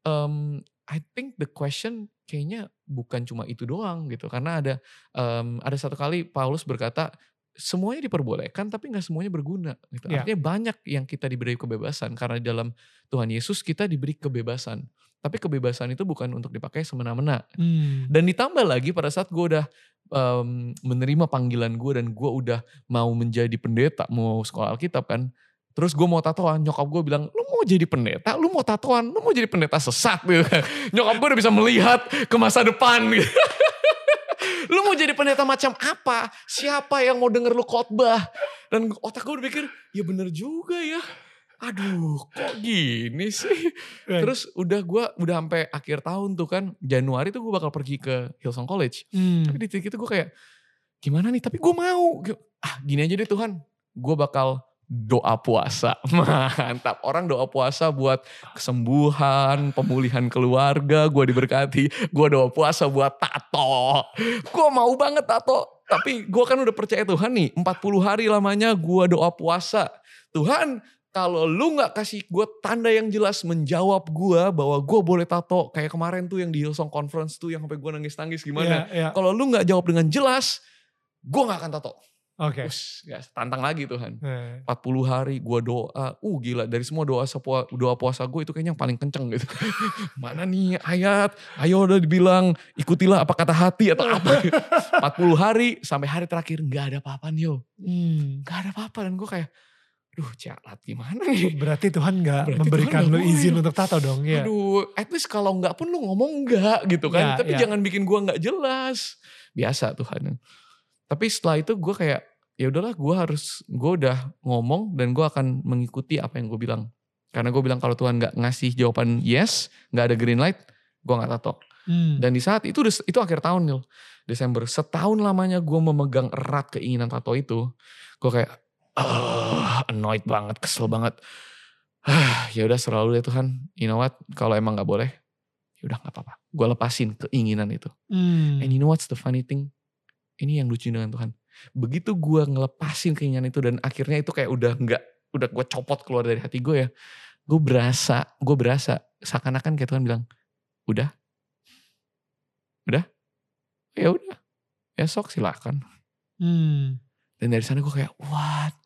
Speaker 2: um, I think the question kayaknya bukan cuma itu doang gitu. Karena ada um, ada satu kali Paulus berkata, semuanya diperbolehkan tapi nggak semuanya berguna. Gitu.
Speaker 1: Iya.
Speaker 2: Artinya banyak yang kita diberi kebebasan karena di dalam Tuhan Yesus kita diberi kebebasan. Tapi kebebasan itu bukan untuk dipakai semena-mena.
Speaker 1: Hmm.
Speaker 2: Dan ditambah lagi pada saat gue udah em, menerima panggilan gue dan gue udah mau menjadi pendeta, mau sekolah Alkitab kan. Terus gue mau tatoan, nyokap gue bilang, lu mau jadi pendeta, lu mau tatoan, lu mau jadi pendeta sesat. Gitu. nyokap gue udah bisa melihat ke masa depan. Gitu. lu mau jadi pendeta macam apa? Siapa yang mau denger lu khotbah? Dan otak gue udah pikir, ya bener juga ya. Aduh, kok gini sih?
Speaker 1: Right.
Speaker 2: Terus udah gue udah sampai akhir tahun tuh kan Januari tuh gue bakal pergi ke Hillsong College.
Speaker 1: Hmm.
Speaker 2: Tapi di titik itu gue kayak gimana nih? Tapi gue mau. Ah gini aja deh Tuhan. Gue bakal doa puasa. Mantap. Orang doa puasa buat kesembuhan, pemulihan keluarga, gue diberkati. Gue doa puasa buat tato. Gue mau banget tato. Tapi gue kan udah percaya Tuhan nih. 40 hari lamanya gue doa puasa. Tuhan kalau lu nggak kasih gue tanda yang jelas menjawab gue bahwa gue boleh tato kayak kemarin tuh yang di Hillsong Conference tuh yang sampai gue nangis-nangis gimana.
Speaker 1: Iya, iya.
Speaker 2: Kalau lu nggak jawab dengan jelas, gue nggak akan tato.
Speaker 1: Oke.
Speaker 2: Us, guys, tantang lagi Tuhan.
Speaker 1: Eh,
Speaker 2: 40 hari gue doa, uh gila dari semua doa sepua, doa puasa gue itu kayaknya yang paling kenceng gitu. Mana nih ayat, ayo udah dibilang ikutilah apa kata hati atau apa. 40 hari sampai hari terakhir nggak ada apa-apa nih yo.
Speaker 1: hmm.
Speaker 2: Nggak ada apa-apa dan gue kayak, duh jalat gimana nih.
Speaker 1: Berarti Tuhan nggak
Speaker 2: Berarti
Speaker 1: memberikan
Speaker 2: Tuhan
Speaker 1: lu izin untuk tato dong ya.
Speaker 2: Aduh, at least kalau nggak pun lu ngomong nggak gitu kan.
Speaker 1: Ya,
Speaker 2: Tapi
Speaker 1: ya.
Speaker 2: jangan bikin gua nggak jelas. Biasa Tuhan. Tapi setelah itu gue kayak ya udahlah gue harus gue udah ngomong dan gue akan mengikuti apa yang gue bilang. Karena gue bilang kalau Tuhan nggak ngasih jawaban yes, nggak ada green light, gue nggak tato.
Speaker 1: Hmm.
Speaker 2: Dan di saat itu itu akhir tahun Nil. Desember. Setahun lamanya gue memegang erat keinginan tato itu. Gue kayak ah annoyed banget, kesel banget. Ah, ya udah selalu deh Tuhan. You know what? Kalau emang nggak boleh, ya udah nggak apa-apa. Gue lepasin keinginan itu.
Speaker 1: Hmm.
Speaker 2: And you know what's the funny thing? Ini yang lucu dengan Tuhan. Begitu gue ngelepasin keinginan itu dan akhirnya itu kayak udah nggak, udah gue copot keluar dari hati gue ya. Gue berasa, gue berasa seakan-akan kayak Tuhan bilang, udah, udah, ya udah, besok silakan.
Speaker 1: Hmm.
Speaker 2: Dan dari sana gue kayak, what?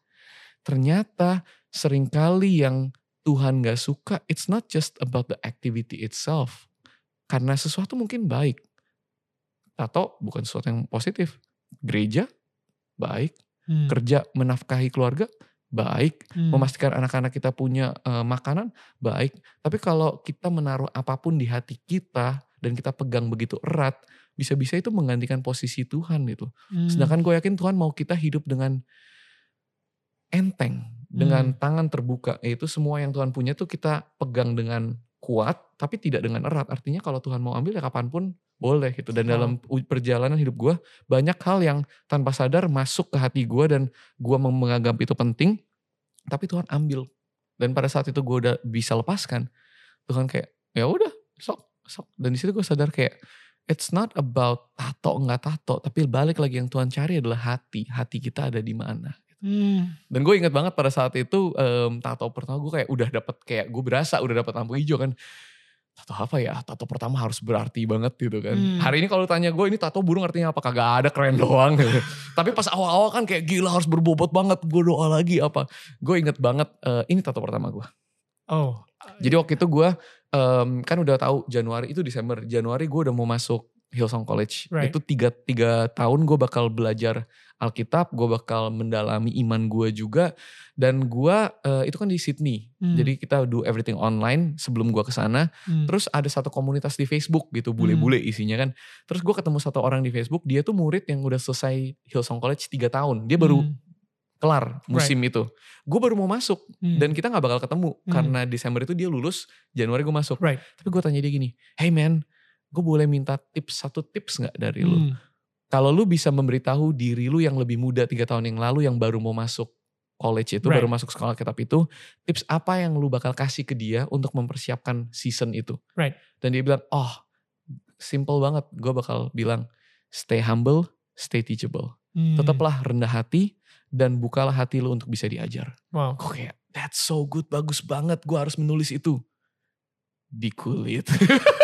Speaker 2: Ternyata sering kali yang Tuhan gak suka, it's not just about the activity itself. Karena sesuatu mungkin baik. Atau bukan sesuatu yang positif. Gereja, baik.
Speaker 1: Hmm.
Speaker 2: Kerja menafkahi keluarga, baik.
Speaker 1: Hmm.
Speaker 2: Memastikan anak-anak kita punya eh, makanan, baik. Tapi kalau kita menaruh apa pun di hati kita, dan kita pegang begitu erat, bisa-bisa itu menggantikan posisi Tuhan gitu.
Speaker 1: Hmm.
Speaker 2: Sedangkan gue yakin Tuhan mau kita hidup dengan enteng, dengan
Speaker 1: Hmm.
Speaker 2: tangan terbuka. Yaitu semua yang Tuhan punya tuh kita pegang dengan kuat, tapi tidak dengan erat. Artinya kalau Tuhan mau ambil ya kapan pun boleh gitu. Dan
Speaker 1: Wow.
Speaker 2: dalam perjalanan hidup gue, banyak hal yang tanpa sadar masuk ke hati gue dan gue menganggap itu penting, tapi Tuhan ambil. Dan pada saat itu gue udah bisa lepaskan, Tuhan kayak ya udah sok sok. Dan di situ gue sadar kayak it's not about tato nggak tato, tapi balik lagi yang Tuhan cari adalah hati. Hati kita ada di mana.
Speaker 1: Hmm.
Speaker 2: Dan gue inget banget pada saat itu em, tato pertama gue kayak udah dapet kayak gue berasa udah dapet lampu hijau kan. Tato apa ya? Tato pertama harus berarti banget gitu kan.
Speaker 1: Hmm.
Speaker 2: Hari ini kalau tanya gue ini tato burung artinya apa? Kagak ada keren doang. gitu. Tapi pas awal-awal kan kayak gila harus berbobot banget. Gue doa lagi apa. Gue inget banget eh, ini tato pertama gue.
Speaker 1: Oh.
Speaker 2: Jadi waktu itu gue em, kan udah tahu Januari itu Desember. Januari gue udah mau masuk Hillsong College.
Speaker 1: Right.
Speaker 2: Itu tiga, tiga tahun gue bakal belajar Alkitab. Gue bakal mendalami iman gue juga. Dan gue eh, itu kan di Sydney.
Speaker 1: Hmm.
Speaker 2: Jadi kita do everything online sebelum gue ke sana.
Speaker 1: Hmm.
Speaker 2: Terus ada satu komunitas di Facebook gitu, bule-bule isinya kan. Terus gue ketemu satu orang di Facebook, dia tuh murid yang udah selesai Hillsong College 3 tahun. Dia baru
Speaker 1: Hmm.
Speaker 2: kelar musim itu. Gue baru mau masuk
Speaker 1: Hmm.
Speaker 2: dan kita nggak bakal ketemu
Speaker 1: Hmm.
Speaker 2: karena Desember itu dia lulus, Januari gue masuk.
Speaker 1: Right.
Speaker 2: Tapi gue tanya dia gini, hey man, gue boleh minta tips satu tips nggak dari lu? Kalau lu bisa memberitahu diri lu yang lebih muda tiga tahun yang lalu yang baru mau masuk college itu,
Speaker 1: Right.
Speaker 2: baru masuk sekolah kitab itu, tips apa yang lu bakal kasih ke dia untuk mempersiapkan season itu?
Speaker 1: Right.
Speaker 2: Dan dia bilang, oh simple banget. Gue bakal bilang, stay humble, stay teachable.
Speaker 1: Hmm.
Speaker 2: Tetaplah rendah hati dan bukalah hati lu untuk bisa diajar.
Speaker 1: Wow.
Speaker 2: Gue kayak, that's so good, bagus banget. Gue harus menulis itu. Dikulit.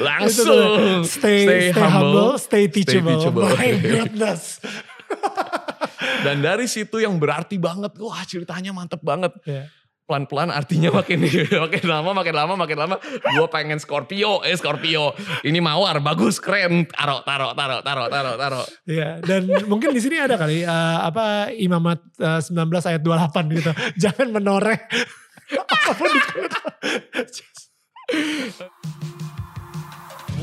Speaker 2: Langsung.
Speaker 1: Stay, stay, humble, stay teachable.
Speaker 2: teachable.
Speaker 1: My goodness.
Speaker 2: Dan dari situ yang berarti banget, wah ceritanya mantep banget.
Speaker 1: Ya.
Speaker 2: Pelan-pelan artinya makin makin lama, makin lama, makin lama. Gue pengen Scorpio, eh Scorpio. Ini mawar, bagus, keren. Taro, taro, taro, taro, taro, taro.
Speaker 1: Ya, dan mungkin di sini ada kali eh, apa Imamat eh, 19 ayat 28 gitu. Jangan menoreh apa pun di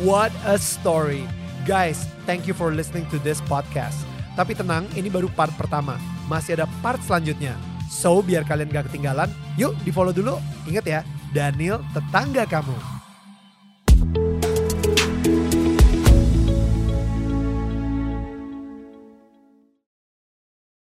Speaker 1: What a story. Guys, thank you for listening to this podcast. Tapi tenang, ini baru part pertama. Masih ada part selanjutnya. So, biar kalian gak ketinggalan, yuk di follow dulu. Ingat ya, Daniel tetangga kamu.